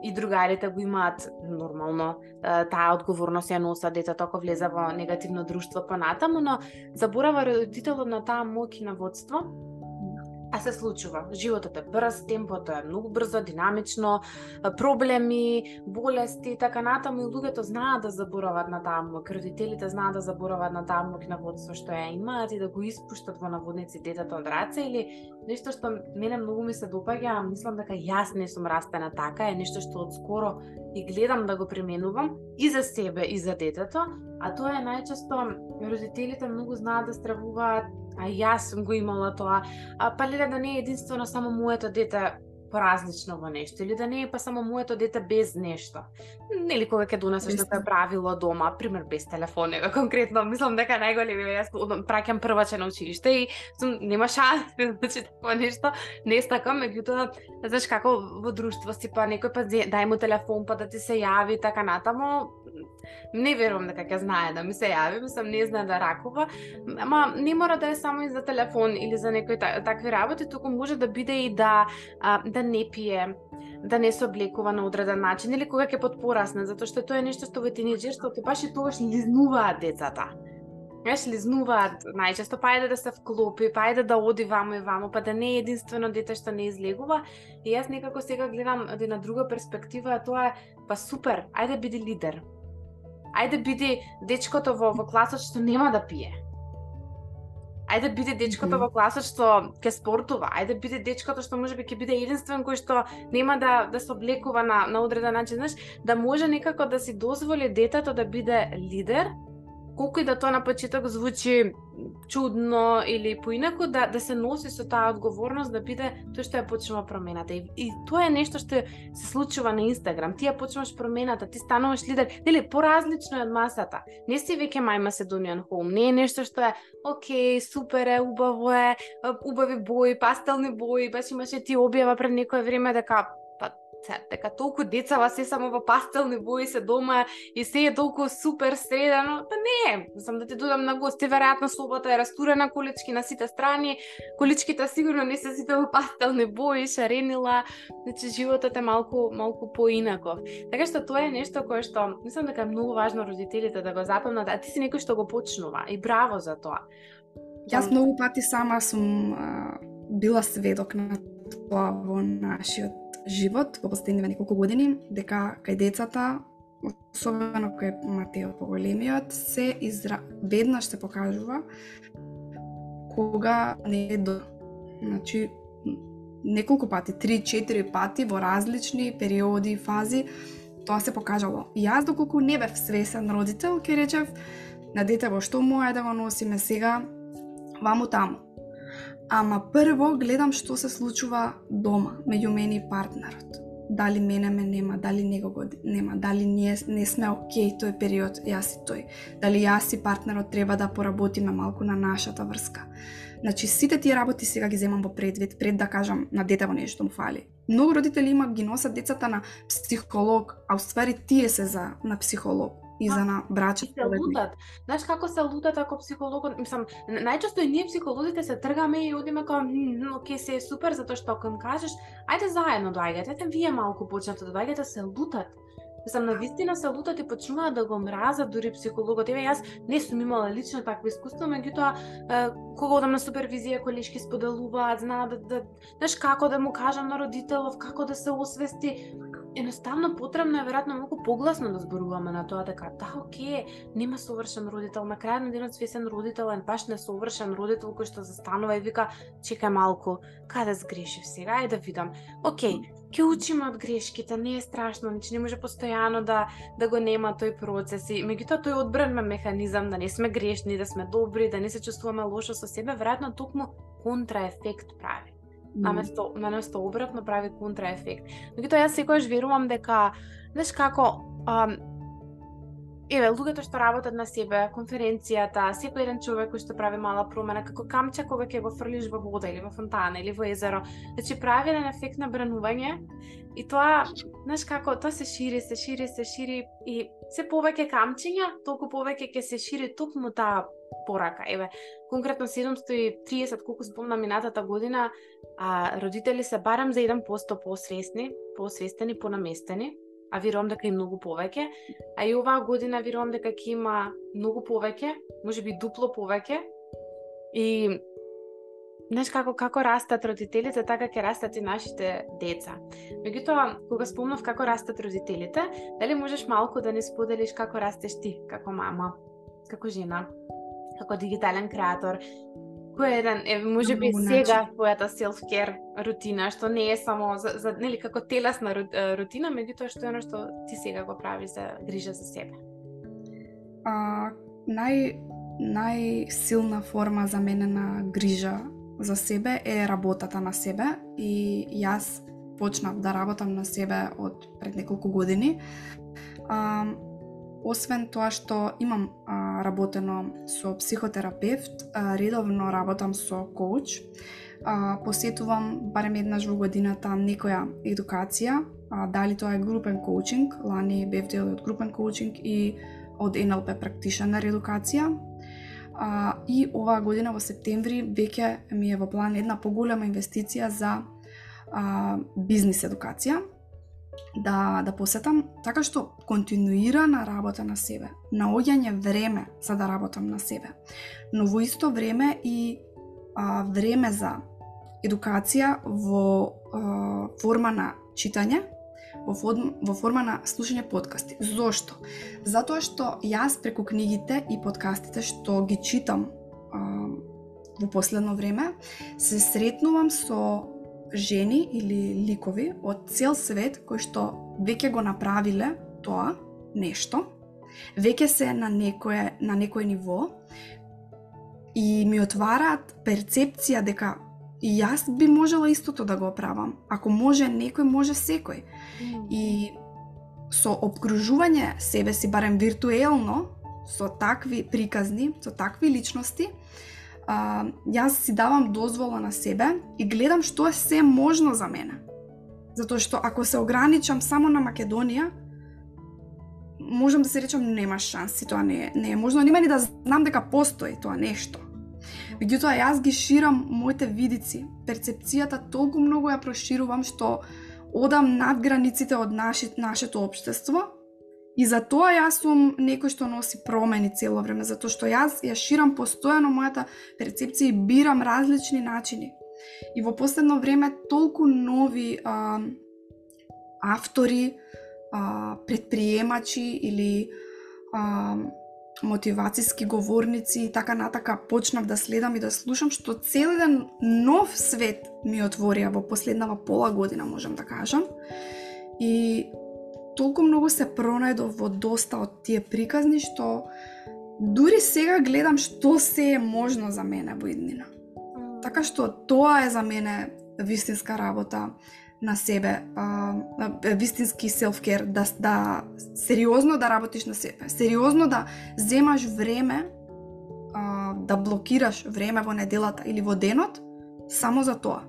[SPEAKER 1] и другарите го имаат нормално таа одговорност ја носа детето ако влезе во негативно друштво понатаму, но заборава родителот на таа моќ на водство. А се случува. Животот е брз, темпото е многу брзо, динамично, проблеми, болести, така натаму и луѓето знаат да заборават на таму. родителите знаат да заборават на таму, на водство што ја имаат и да го испуштат во наводници детето од раце или нешто што мене многу ми се допаѓа, мислам дека јас не сум растена така, е нешто што од скоро и гледам да го применувам и за себе и за детето, а тоа е најчесто родителите многу знаат да стравуваат а јас сум го имала тоа, а, па леле да не е единствено само моето дете поразлично во нешто или да не е па само моето дете без нешто. Нели кога ќе донесеш некое правило дома, пример без телефон, него конкретно, мислам дека најголеми јас праќам прваче на училиште и сум нема шанс значи такво нешто. Не стакам, меѓутоа, знаеш како во друштво си па некој па дај му телефон па да ти се јави така натаму, не верувам дека ќе знае да ми се јави, мислам не знае да ракува, ама не мора да е само и за телефон или за некои такви работи, туку може да биде и да а, да не пие, да не се облекува на одреден начин или кога ќе подпорасне, затоа што тоа е нешто што во тинеџерството баш и тогаш лизнуваат децата. Знаеш, лизнуваат најчесто, па ајде да се вклопи, па ајде да оди вамо и вамо, па да не е единствено дете што не излегува. И јас некако сега гледам од една друга перспектива, а тоа е, па супер, ајде биди лидер Ајде биди дечкото во, во класот што нема да пие. Ајде биде дечкото mm -hmm. во класот што ќе спортува. Ајде биде дечкото што можеби ќе биде единствен кој што нема да да се облекува на на одреден начин, знаеш, да може некако да си дозволи детето да биде лидер колку и да тоа на почеток звучи чудно или поинаку, да, да се носи со таа одговорност да биде тоа што ја почнува промената. И, и тоа е нешто што се случува на Инстаграм. Ти ја почнуваш промената, ти стануваш лидер, нели поразлично е од масата. Не си веќе мај Macedonian Home, не е нешто што е окей, супер е, убаво е, убави бои, пастелни бои, баш имаше ти објава пред некое време дека се, дека така толку децава се само во пастелни бои се дома и се е толку супер средано, па не, сам да ти додам на гости, веројатно слобата е растурена колички на сите страни, количките сигурно не се сите во пастелни бои, шаренила, значи животот е малку малку поинаков. Така што тоа е нешто кое што мислам дека е многу важно родителите да го запомнат, а ти си некој што го почнува и браво за тоа.
[SPEAKER 2] Јас многу пати сама сум била сведок на тоа во нашиот живот во последниве неколку години, дека кај децата, особено кај Матео поголемиот, се изра... веднаш се покажува кога не е до... Значи, неколку пати, 3-4 пати во различни периоди, фази, тоа се покажало. И јас, доколку не бев свесен родител, ке речев, на дете во што му е да го носиме сега, ваму таму. Ама прво гледам што се случува дома, меѓу мене и партнерот. Дали мене ме нема, дали него го нема, дали ние не сме окей тој период, јас и тој. Дали јас и партнерот треба да поработиме малку на нашата врска. Значи, сите тие работи сега ги земам во предвид, пред да кажам на детево нешто му фали. Многу родители има ги носат децата на психолог, а уствари тие се за на психолог и за на брача.
[SPEAKER 1] се лутат. Знаеш како се лутат ако психологот, мислам, најчесто и ние психолозите се тргаме и одиме као, окей, се е супер затоа што кога кажеш, ајде заедно доаѓате, те вие малку почнете да доаѓате, се лутат. Мислам, на вистина се лутат и почнуваат да го мразат дури психологот. Еве јас не сум имала лично такво искуство, меѓутоа кога одам на супервизија, колешки споделуваат, знаат да, да, знаеш како да му кажам на родителов, како да се освести, едноставно потребно е веројатно многу погласно да зборуваме на тоа дека да, оке, нема совршен родител, на крај на денот свесен родител е баш несовршен родител кој што застанува и вика, чекај малку, каде сгрешив сега, ајде да видам. Океј, ќе учиме од грешките, не е страшно, значи не може постојано да да го нема тој процес и меѓутоа тој одбранен механизам да не сме грешни, да сме добри, да не се чувствуваме лошо со себе, веројатно токму контраефект прави наместо наместо обратно прави контраефект. Меѓутоа јас секогаш верувам дека знаеш како а, еве луѓето што работат на себе, конференцијата, секој еден човек кој што прави мала промена како камче кога ќе го фрлиш во вода или во фонтана или во езеро, значи прави еден ефект на бранување и тоа, знаеш како, тоа се шири, се шири, се шири и се повеќе камчиња, толку повеќе ќе се шири токму таа порака. Еве, конкретно 730, колку спомна минатата година, а, родители се барам за 1% посвесни, посвестени, понаместени, а верувам дека и многу повеќе. А и оваа година верувам дека ќе има многу повеќе, можеби дупло повеќе. И знаеш како како растат родителите, така ќе растат и нашите деца. Меѓутоа, кога спомнав како растат родителите, дали можеш малку да ни споделиш како растеш ти како мама, како жена? Како дигитален креатор, кој е еден, е, може би сега твојата self-care рутина, што не е само за, за нели како телесна рутина, меѓутоа што е оно што ти сега го прави за грижа за себе.
[SPEAKER 2] А, нај најсилна форма за мене на грижа за себе е работата на себе и јас почнав да работам на себе од пред неколку години. А, Освен тоа што имам а, работено со психотерапевт, а, редовно работам со коуч, а, посетувам барем еднаш во годината некоја едукација, а, дали тоа е групен коучинг, лани бев дел од групен коучинг и од NLP практишенер едукација. А, и оваа година во септември веќе ми е во план една поголема инвестиција за а, бизнис едукација да да посетам така што континуирана работа на себе, наоѓање време за да работам на себе. Но во исто време и а, време за едукација во а, форма на читање, во, во форма на слушање подкасти. Зошто? Затоа што јас преку книгите и подкастите што ги читам а, во последно време, се сретнувам со жени или ликови од цел свет кои што веќе го направиле тоа нешто, веќе се на некое на некој ниво и ми отвараат перцепција дека и јас би можела истото да го правам. Ако може некој, може секој. Mm. И со обкружување себе си, барем виртуелно, со такви приказни, со такви личности, а, јас си давам дозвола на себе и гледам што е се можно за мене. Затоа што ако се ограничам само на Македонија, можам да се речам нема шанси, тоа не е, не е можно, нема ни да знам дека постои тоа нешто. Меѓутоа јас ги ширам моите видици, перцепцијата толку многу ја проширувам што одам над границите од наши, нашето општество И за тоа јас сум некој што носи промени цело време, затоа што јас ја ширам постојано мојата перцепција и бирам различни начини. И во последно време толку нови а, автори, а, предприемачи или а, мотивацијски говорници и така натака почнав да следам и да слушам што цел еден нов свет ми отворија во последнава пола година, можам да кажам. И толку многу се пронајдов во доста од тие приказни што дури сега гледам што се е можно за мене во иднина. Така што тоа е за мене вистинска работа на себе, а, вистински селфкер, да, да сериозно да работиш на себе, сериозно да земаш време, а, да блокираш време во неделата или во денот, само за тоа.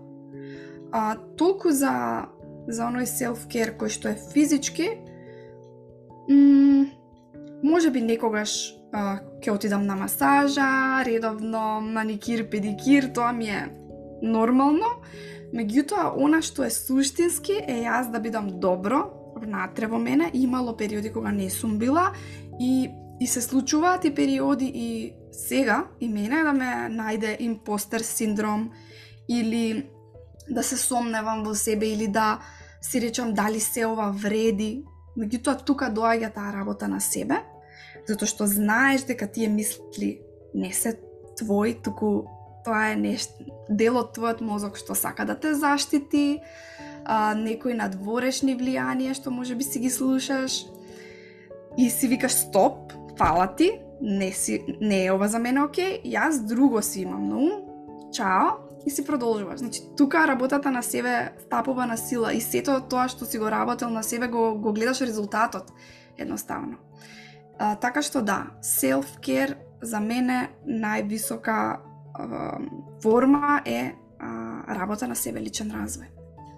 [SPEAKER 2] А, толку за за оној self-care кој што е физички, може би некогаш а, ќе отидам на масажа, редовно маникир, педикир, тоа ми е нормално. Меѓутоа, она што е суштински е јас да бидам добро внатре во мене, имало периоди кога не сум била и и се случуваат и периоди и сега и мене да ме најде импостер синдром или да се сомневам во себе или да си речам дали се ова вреди. Меѓутоа тука доаѓа таа работа на себе, затоа што знаеш дека тие мисли не се твои, туку тоа е нешто дел од твојот мозок што сака да те заштити, а, некои надворешни влијанија што може би си ги слушаш и си викаш стоп, фала ти, не, си, не е ова за мене окей, јас друго си имам на ум, чао, и си продолжуваш. Значи, тука работата на себе стапува на сила и сето тоа што си го работел на себе го, го гледаш резултатот, едноставно. А, така што да, self-care за мене највисока а, форма е а, работа на себе, личен развој.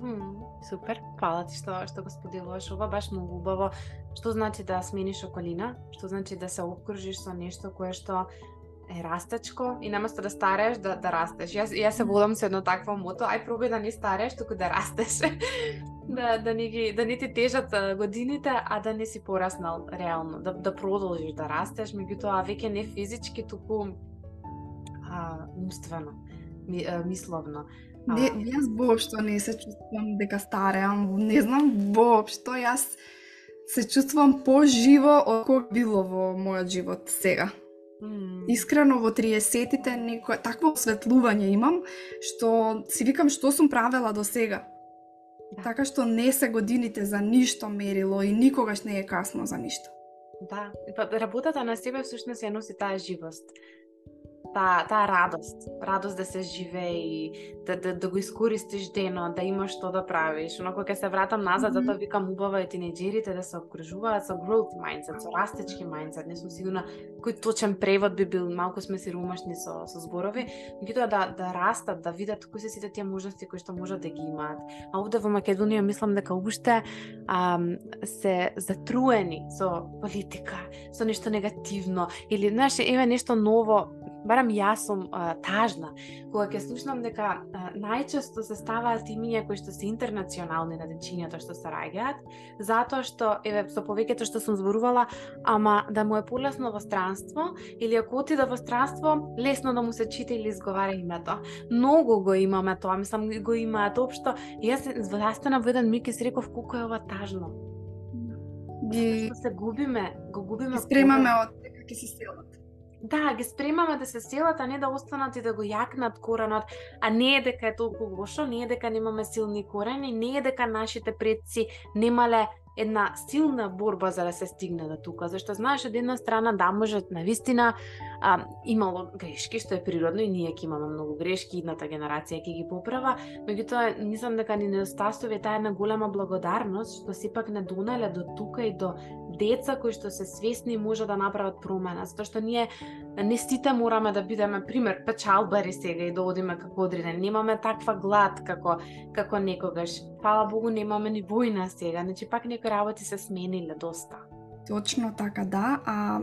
[SPEAKER 1] Mm, супер, фала ти што, што го споделуваш ова, баш многу убаво. Што значи да смениш околина? Што значи да се обкружиш со нешто кое што е растечко и наместо да стареш да да растеш. Јас јас се водам со едно такво мото, ај пробај да не стареш, туку да растеш. да да не ги да не ти тежат годините, а да не си пораснал реално, да да продолжиш да растеш, меѓутоа веќе не физички, туку а, умствено, ми, а, мисловно.
[SPEAKER 2] А... Не, јас воопшто не се чувствувам дека стареам, не знам воопшто, јас се чувствувам поживо од кога било во мојот живот сега. Mm. Искрено во 30-тите некој такво осветлување имам што си викам што сум правела до сега. Да. Така што не се годините за ништо мерило и никогаш не е касно за ништо.
[SPEAKER 1] Да, па работата на себе всушност ја носи таа живост таа таа радост, радост да се живее и да, да, да го искористиш денот, да имаш што да правиш. Но кога се вратам назад, mm -hmm. затоа викам убаво е тинеџерите да се обкружуваат со growth mindset, со растечки mindset. Не сум сигурна кој точен превод би бил, малку сме сиромашни со со зборови, меѓутоа да да растат, да видат кои се сите тие можности кои што можат да ги имаат. А овде во Македонија мислам дека уште ам, се затруени со политика, со нешто негативно или знаеш, еве нешто ново барам јас сум а, тажна, кога ќе слушнам дека а, најчесто се ставаат имиња кои што се интернационални на дечињата што се раѓаат, затоа што, еве, со повеќето што сум зборувала, ама да му е полесно во странство, или ако отиде во странство, лесно да му се чита или изговара името. Многу го имаме тоа, мислам, го имаат општо. Јас застана во еден миг и си реков колку е ова тажно. Ги... се губиме, го губиме.
[SPEAKER 2] Спремаме од дека ќе се селат
[SPEAKER 1] да, ги спремаме да се селат, а не да останат и да го јакнат коренот, а не е дека е толку лошо, не е дека немаме силни корени, не е дека нашите предци немале една силна борба за да се стигне до тука, зашто знаеш од една страна да може на вистина а, имало грешки што е природно и ние ќе имаме многу грешки, идната генерација ќе ги поправа, меѓутоа мислам дека ни недостасува таа една голема благодарност што сепак не донале до тука и до деца кои што се свесни може да направат промена, затоа што ние не сите мораме да бидеме пример печалбари сега и да одиме како одреден. Немаме таква глад како како некогаш. Фала Богу немаме ни војна сега, значи пак некои работи се смениле доста.
[SPEAKER 2] Точно така, да. А,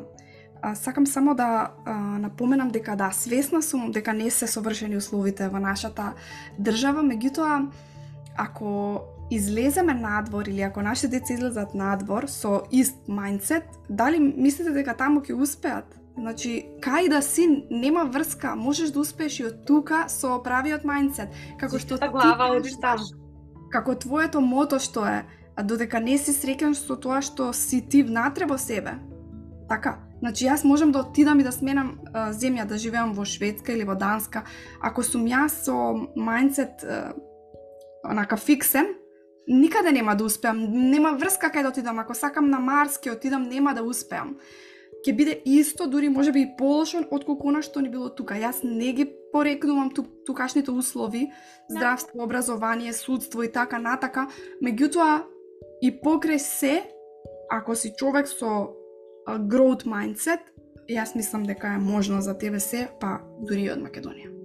[SPEAKER 2] а сакам само да а, напоменам дека да, свесна сум дека не се совршени условите во нашата држава, меѓутоа ако излеземе надвор или ако нашите деца излезат надвор со ист мајндсет, дали мислите дека таму ќе успеат? Значи, кај да си нема врска, можеш да успееш и од тука со правиот мајндсет, како што
[SPEAKER 1] ти глава таму.
[SPEAKER 2] Како твоето мото што е, додека не си среќен со тоа што си ти внатре во себе. Така, Значи јас можам да отидам и да сменам а, земја, да живеам во Шведска или во Данска. Ако сум јас со мајндсет онака фиксен, никаде нема да успеам. Нема врска кај да отидам. Ако сакам на Марс, ќе отидам, нема да успеам ќе биде исто, дури може би и полошен од колку што ни било тука. Јас не ги порекнувам ту, тукашните услови, да. здравство, образование, судство и така натака, меѓутоа и покрај се, ако си човек со growth mindset, јас мислам дека е можно за тебе се, па дури и од Македонија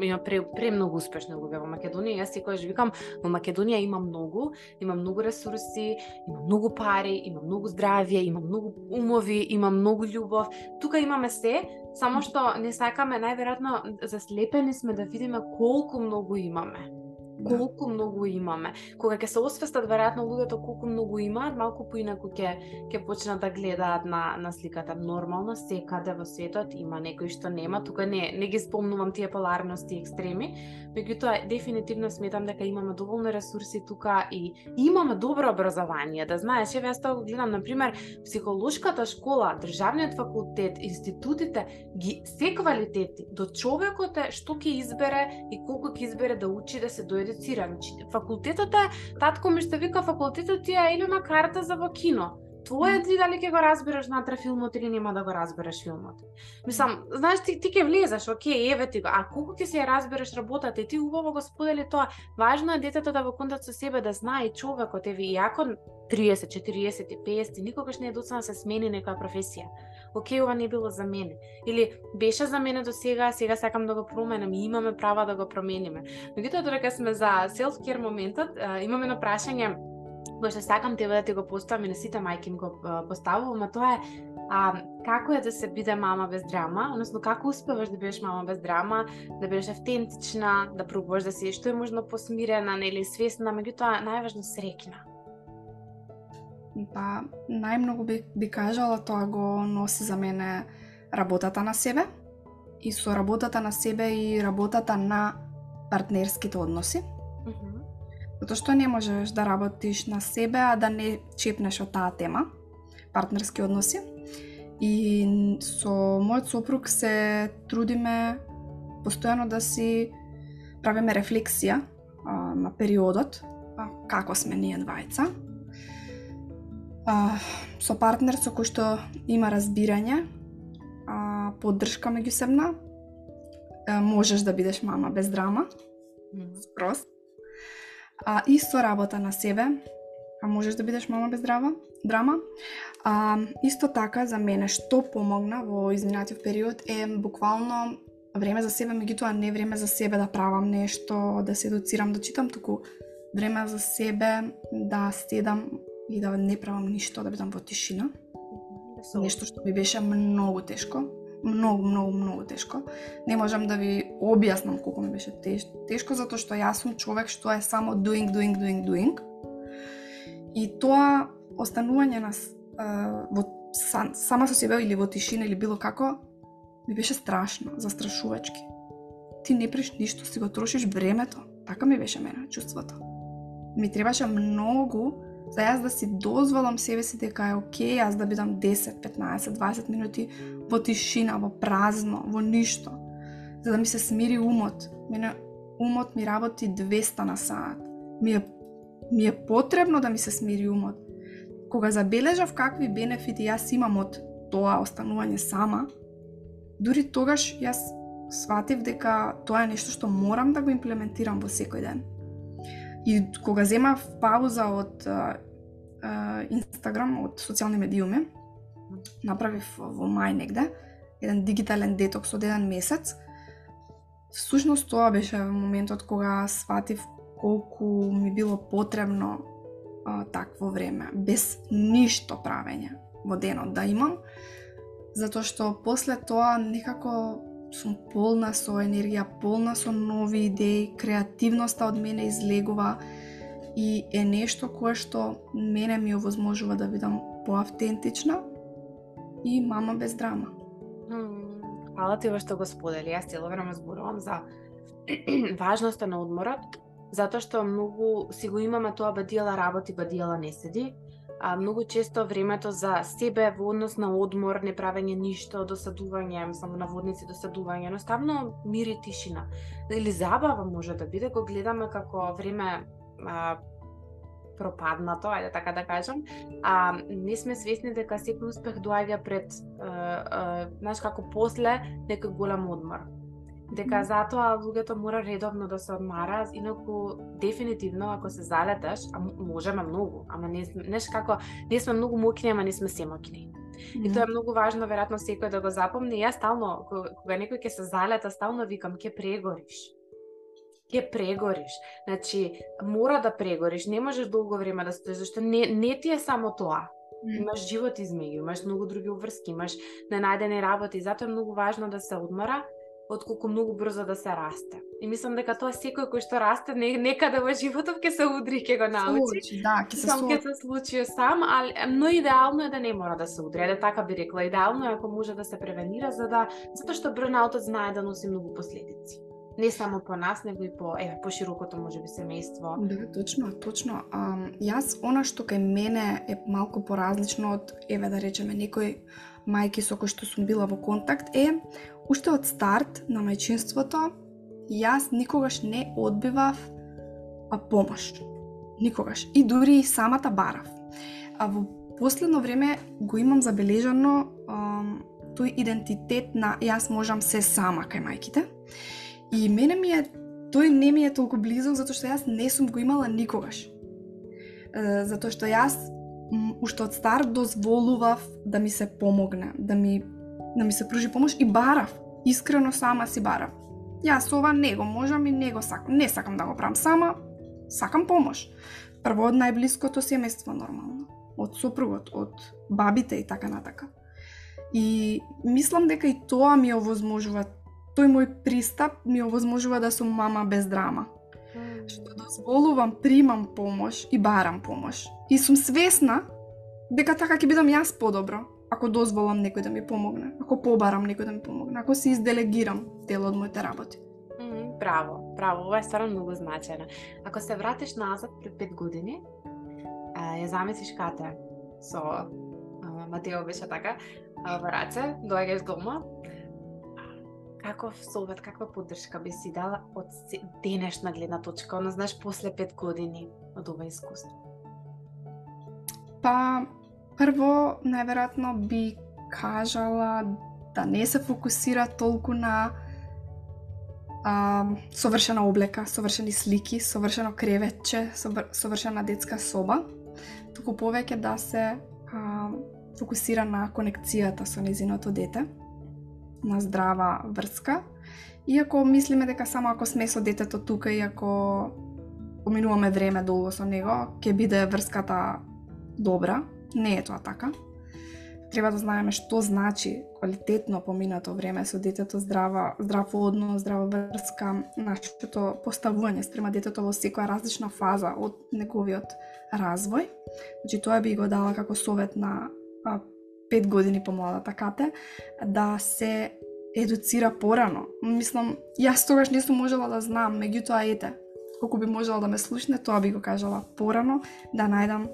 [SPEAKER 1] има пре, премногу успешни луѓе во Македонија. Јас секогаш викам, во Македонија има многу, има многу ресурси, има многу пари, има многу здравје, има многу умови, има многу љубов. Тука имаме се, само што не сакаме најверојатно заслепени сме да видиме колку многу имаме. Да. Колку многу имаме. Кога ќе се освестат веројатно луѓето колку многу имаат, малку поинаку ќе ќе почнат да гледаат на на сликата. Нормално секаде во светот има некои што нема, тука не не ги спомнувам тие поларности екстреми, меѓутоа дефинитивно сметам дека имаме доволно ресурси тука и имаме добро образование. Да знаеш, еве јас тоа гледам на пример психолошката школа, државниот факултет, институтите ги се квалитети до човекот е што ќе избере и колку ќе избере да учи да се дојде едуциран. Значи, факултетот е, татко ми што вика, факултетот ти е или на карта за во кино. Твое ти дали ќе го разбереш натре филмот или нема да го разбереш филмот. Мислам, знаеш ти ти ќе влезеш, окей, еве ти го. А колку ќе се ја разбереш работата и ти убаво го сподели тоа. Важно е детето да во контакт со себе да знае човекот, еве иако 30, 40 и 50, никогаш не е доцна да се смени некоја професија окей, ова не било за мене. Или беше за мене до сега, сега сакам да го променам и имаме права да го промениме. Меѓутоа, додека сме за self-care моментот, имаме на прашање кој што сакам тебе да ти го поставам и на сите мајки го поставувам, а тоа е а, како е да се биде мама без драма, односно како успеваш да бидеш мама без драма, да бидеш автентична, да пробуваш да си што е можно посмирена, нели свесна, меѓутоа најважно среќна.
[SPEAKER 2] Па, најмногу би, би кажала тоа го носи за мене работата на себе и со работата на себе и работата на партнерските односи. Mm -hmm. Затоа што не можеш да работиш на себе, а да не чепнеш од таа тема, партнерски односи. И со мојот сопруг се трудиме постојано да си правиме рефлексија а, на периодот, а, како сме ние двајца, а, со партнер со кој што има разбирање, а, поддршка меѓусебна, а, можеш да бидеш мама без драма, спрост. А, исто работа на себе, а можеш да бидеш мама без драма, драма. А, исто така за мене што помогна во изминатиот период е буквално време за себе, меѓутоа не време за себе да правам нешто, да се едуцирам, да читам, туку време за себе да седам и да не правам ништо, да бидам во тишина. Нешто што ми беше многу тешко. Многу, многу, многу тешко. Не можам да ви објаснам колку ми беше теш, тешко, затоа што јас сум човек што е само doing, doing, doing, doing. И тоа останување на uh, во сам, сама со себе или во тишина или било како ми беше страшно, застрашувачки. Ти не преш ништо, си го трошиш времето. Така ми беше мене чувството. Ми требаше многу за јас да си дозволам себе си дека е окей, јас да бидам 10, 15, 20 минути во тишина, во празно, во ништо, за да ми се смири умот. Мене умот ми работи 200 на саат. Ми е, ми е потребно да ми се смири умот. Кога забележав какви бенефити јас имам од тоа останување сама, дури тогаш јас сватив дека тоа е нешто што морам да го имплементирам во секој ден. И кога земав пауза од Инстаграм, од социјални медиуми, направив во мај негде, еден дигитален детокс од еден месец. Всушност тоа беше моментот кога сватив колку ми било потребно а, такво време, без ништо правење во денот да имам, затоа што после тоа некако сум полна со енергија, полна со нови идеи, креативноста од мене излегува и е нешто кое што мене ми овозможува да бидам поавтентична и мама без драма.
[SPEAKER 1] Хвала ти што го сподели. Јас цело време зборувам за важноста на одморот, затоа што многу си го имаме тоа бадијала работи, бадијала не седи а, многу често времето за себе во однос на одмор, не правење ништо, досадување, само наводници досадување, едноставно мир и тишина. Или забава може да биде, го гледаме како време а, пропаднато, ајде така да кажам, а не сме свесни дека секој успех доаѓа пред, а, а, знаеш како после некој голем одмор дека затоа луѓето мора редовно да се одмара, инаку дефинитивно ако се залеташ, а можеме многу, ама не неш како не сме многу моќни, ама не сме се моќни. И тоа е многу важно веројатно секој да го запомни. Јас стално кога некој ќе се залета, стално викам ќе прегориш. Ќе прегориш. Значи, мора да прегориш, не можеш долго време да стоиш, зашто не не ти е само тоа. Имаш живот измеѓу, имаш многу други обврски, имаш ненајдени работи, затоа е многу важно да се одмора отколку многу брзо да се расте. И мислам дека тоа секој кој што расте не, некаде во животот ќе се удри, ќе го научи.
[SPEAKER 2] Случи, да, ќе се
[SPEAKER 1] ќе се случи сам, али но идеално е да не мора да се удри. Ајде така би рекла, идеално е ако може да се превенира за да затоа што брнаутот знае да носи многу последици. Не само по нас, него и по еве по широкото можеби семејство.
[SPEAKER 2] Да, точно, точно. А, јас она што кај мене е малку поразлично од еве да речеме некој мајки со кој што сум била во контакт е уште од старт на мајчинството јас никогаш не одбивав а, помош. Никогаш. И дури и самата барав. А во последно време го имам забележано а, тој идентитет на јас можам се сама кај мајките. И мене ми е тој не ми е толку близок затоа што јас не сум го имала никогаш. Затоа што јас уште од стар дозволував да ми се помогне, да ми да ми се пружи помош и барав. Искрено сама си барав. Јас ова не го можам и не го сакам. Не сакам да го правам сама, сакам помош. Прво од најблиското семејство нормално, од сопругот, од бабите и така натака. И мислам дека и тоа ми овозможува, тој мој пристап ми овозможува да сум мама без драма. Што дозволувам, примам помош и барам помош. И сум свесна дека така ќе бидам јас подобро, ако дозволам некој да ми помогне, ако побарам некој да ми помогне, ако се изделегирам дел од моите работи.
[SPEAKER 1] Mm, браво, браво, ова е стварно многу значено. Ако се вратиш назад пред пет години, ја замислиш кате со Матео беше така, во раце, доаѓаш дома, каков совет, каква поддршка би си дала од денешна гледна точка, оно знаеш после пет години од ова искуство?
[SPEAKER 2] Па, прво, најверојатно би кажала да не се фокусира толку на а, совршена облека, совршени слики, совршено креветче, совршена детска соба, туку повеќе да се а, фокусира на конекцијата со незиното дете, на здрава врска. Иако мислиме дека само ако сме со детето тука и ако поминуваме време долго со него, ќе биде врската добра. Не е тоа така треба да знаеме што значи квалитетно поминато време со детето, здрава, здрав однос, здрава врска, нашето поставување спрема детето во секоја различна фаза од неговиот развој. Значи тоа би го дала како совет на 5 години помладата Кате, да се едуцира порано. Мислам, јас тогаш не сум можела да знам, меѓутоа ете, колку би можела да ме слушне, тоа би го кажала порано, да најдам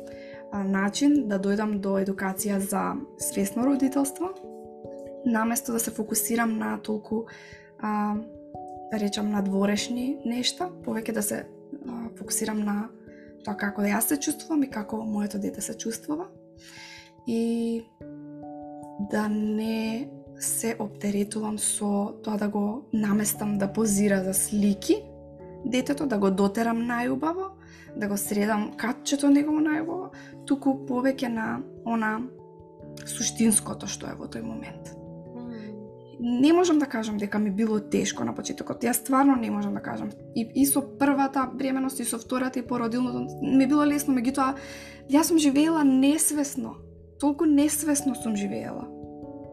[SPEAKER 2] начин да дојдам до едукација за свесно родителство, наместо да се фокусирам на толку а, да речам на дворешни нешта, повеќе да се а, фокусирам на тоа како да јас се чувствувам и како моето дете се чувствува. И да не се оптеретувам со тоа да го наместам да позира за слики, детето да го дотерам најубаво, да го средам катчето негово најубаво, туку повеќе на она суштинското што е во тој момент. Не можам да кажам дека ми било тешко на почетокот. Јас стварно не можам да кажам. И, и со првата бременост и со втората и породилното ми било лесно, меѓутоа јас сум живеела несвесно. Толку несвесно сум живеела.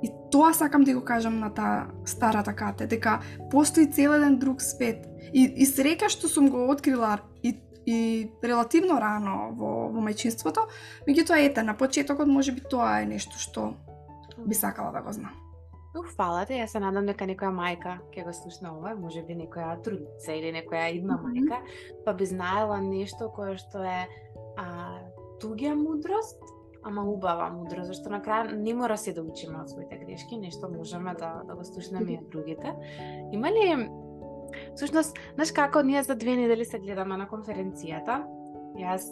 [SPEAKER 2] И тоа сакам да го кажам на таа старата кате, дека постои цел еден друг свет. И, и среќа што сум го открила и и релативно рано во, во мајчинството, меѓутоа ете, на почетокот може би тоа е нешто што би сакала да го знам.
[SPEAKER 1] Фала те, јас се надам дека некоја мајка ќе го слушна ова, може би некоја трудница или некоја идна mm -hmm. мајка, па би знаела нешто кое што е а, туѓа мудрост, ама убава мудро, зашто на крај не мора се да учиме од своите грешки, нешто можеме да, да го слушнеме и од другите. Има ли всушност, знаеш како ние за две недели се гледаме на конференцијата. Јас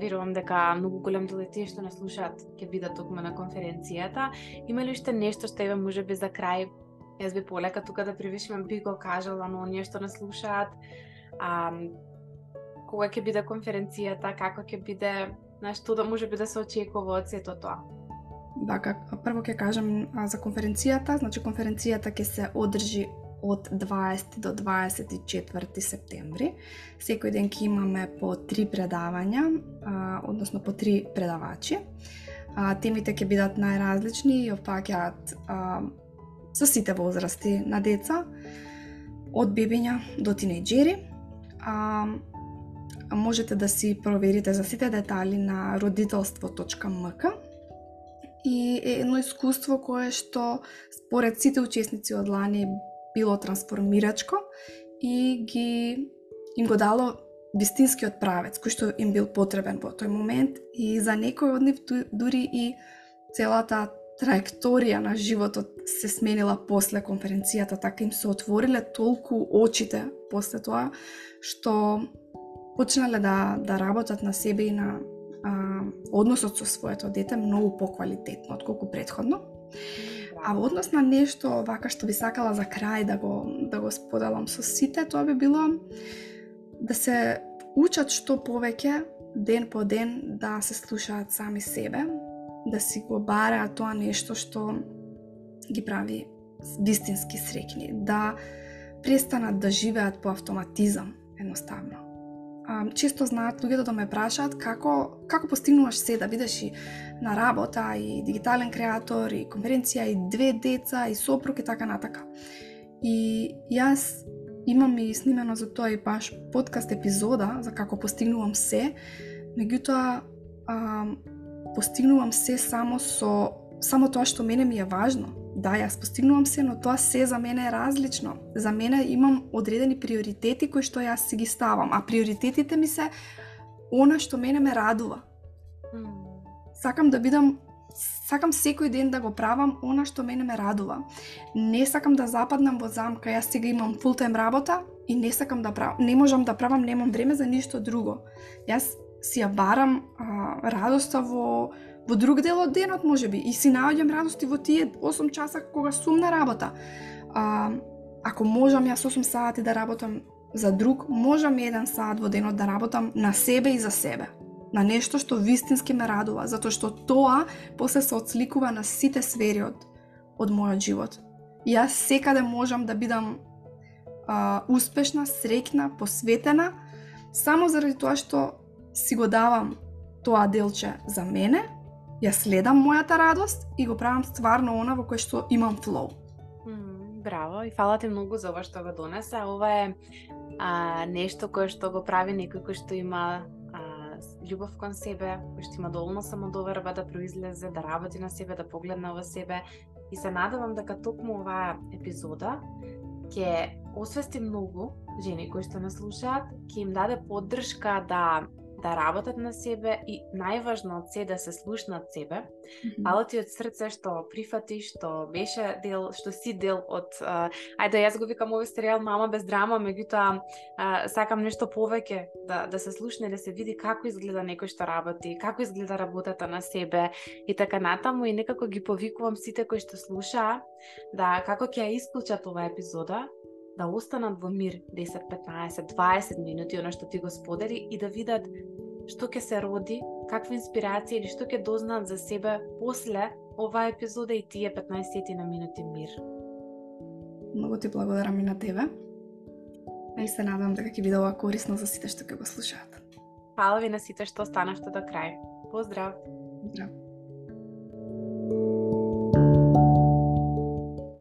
[SPEAKER 1] верувам дека многу голем дел тие што не слушаат ќе бидат токму на конференцијата. Има ли уште нешто што еве можеби за крај јас би полека тука да привишувам би го кажала на оние што не слушаат. А, кога ќе биде конференцијата, како ќе биде, знаеш, што да може би да се очекува од сето тоа.
[SPEAKER 2] Така, да, как, прво ќе кажам а, за конференцијата, значи конференцијата ќе се одржи од 20 до 24 септември. Секој ден ќе имаме по три предавања, а, односно по три предавачи. А, темите ќе бидат најразлични и опаќаат со сите возрасти на деца. од бебиња до тинејџери. А, можете да си проверите за сите детали на родителство.мк и е едно искуство кое што според сите учесници од лани било трансформирачко и ги им го дало вистинскиот правец кој што им бил потребен во тој момент. И за некој од нив дури и целата траекторија на животот се сменила после конференцијата, така им се отвориле толку очите после тоа, што почнале да, да работат на себе и на а, односот со своето дете многу поквалитетно отколку предходно. А во однос на нешто вака што би сакала за крај да го да го споделам со сите, тоа би било да се учат што повеќе ден по ден да се слушаат сами себе, да си го бараат тоа нешто што ги прави вистински среќни, да престанат да живеат по автоматизам, едноставно. А, често знаат луѓето да ме прашаат како како постигнуваш се да бидеш и на работа и дигитален креатор и конференција и две деца и сопруг и така натака. И јас имам и снимено за тоа и баш подкаст епизода за како постигнувам се, меѓутоа постигнувам се само со само тоа што мене ми е важно. Да, јас постигнувам се, но тоа се за мене е различно. За мене имам одредени приоритети кои што јас си ги ставам, а приоритетите ми се она што мене ме радува. Сакам да бидам сакам секој ден да го правам она што мене ме радува. Не сакам да западнам во замка, јас сега имам фултайм работа и не сакам да правам, не можам да правам, немам време за ништо друго. Јас си ја барам а, радоста во во друг дел од денот можеби и си наоѓам радости во тие 8 часа кога сум на работа. А, ако можам јас 8 сати да работам за друг, можам еден сат во денот да работам на себе и за себе. На нешто што вистински ме радува, затоа што тоа после се отсликува на сите сфери од, од мојот живот. И јас секаде можам да бидам а, успешна, среќна, посветена, само заради тоа што си го давам тоа делче за мене, ја следам мојата радост и го правам стварно она во кое што имам флоу.
[SPEAKER 1] браво и фала ти многу за ова што го донеса. Ова е а, нешто кое што го прави некој кој што има љубов кон себе, кој што има доволно самодоверба да произлезе, да работи на себе, да погледне во себе. И се надевам дека токму оваа епизода ќе освести многу жени кои што не слушаат, ќе им даде поддршка да да работат на себе и најважно од се да се слушнат себе. Mm -hmm. ти од срце што прифати, што беше дел, што си дел од ајде јас го викам овој серијал Мама без драма, меѓутоа сакам нешто повеќе да да се слушне, да се види како изгледа некој што работи, како изгледа работата на себе и така натаму и некако ги повикувам сите кои што слушаа да како ќе ја исклучат оваа епизода да останат во мир 10, 15, 20 минути, оно што ти го сподели и да видат што ќе се роди, каква инспирација или што ќе дознаат за себе после оваа епизода и тие 15 на минути мир.
[SPEAKER 2] Многу ти благодарам и на тебе. И се надам дека ќе биде ова корисно за сите што ќе го слушаат.
[SPEAKER 1] Фала ви на сите што останавте до крај. Поздрав!
[SPEAKER 2] Поздрав!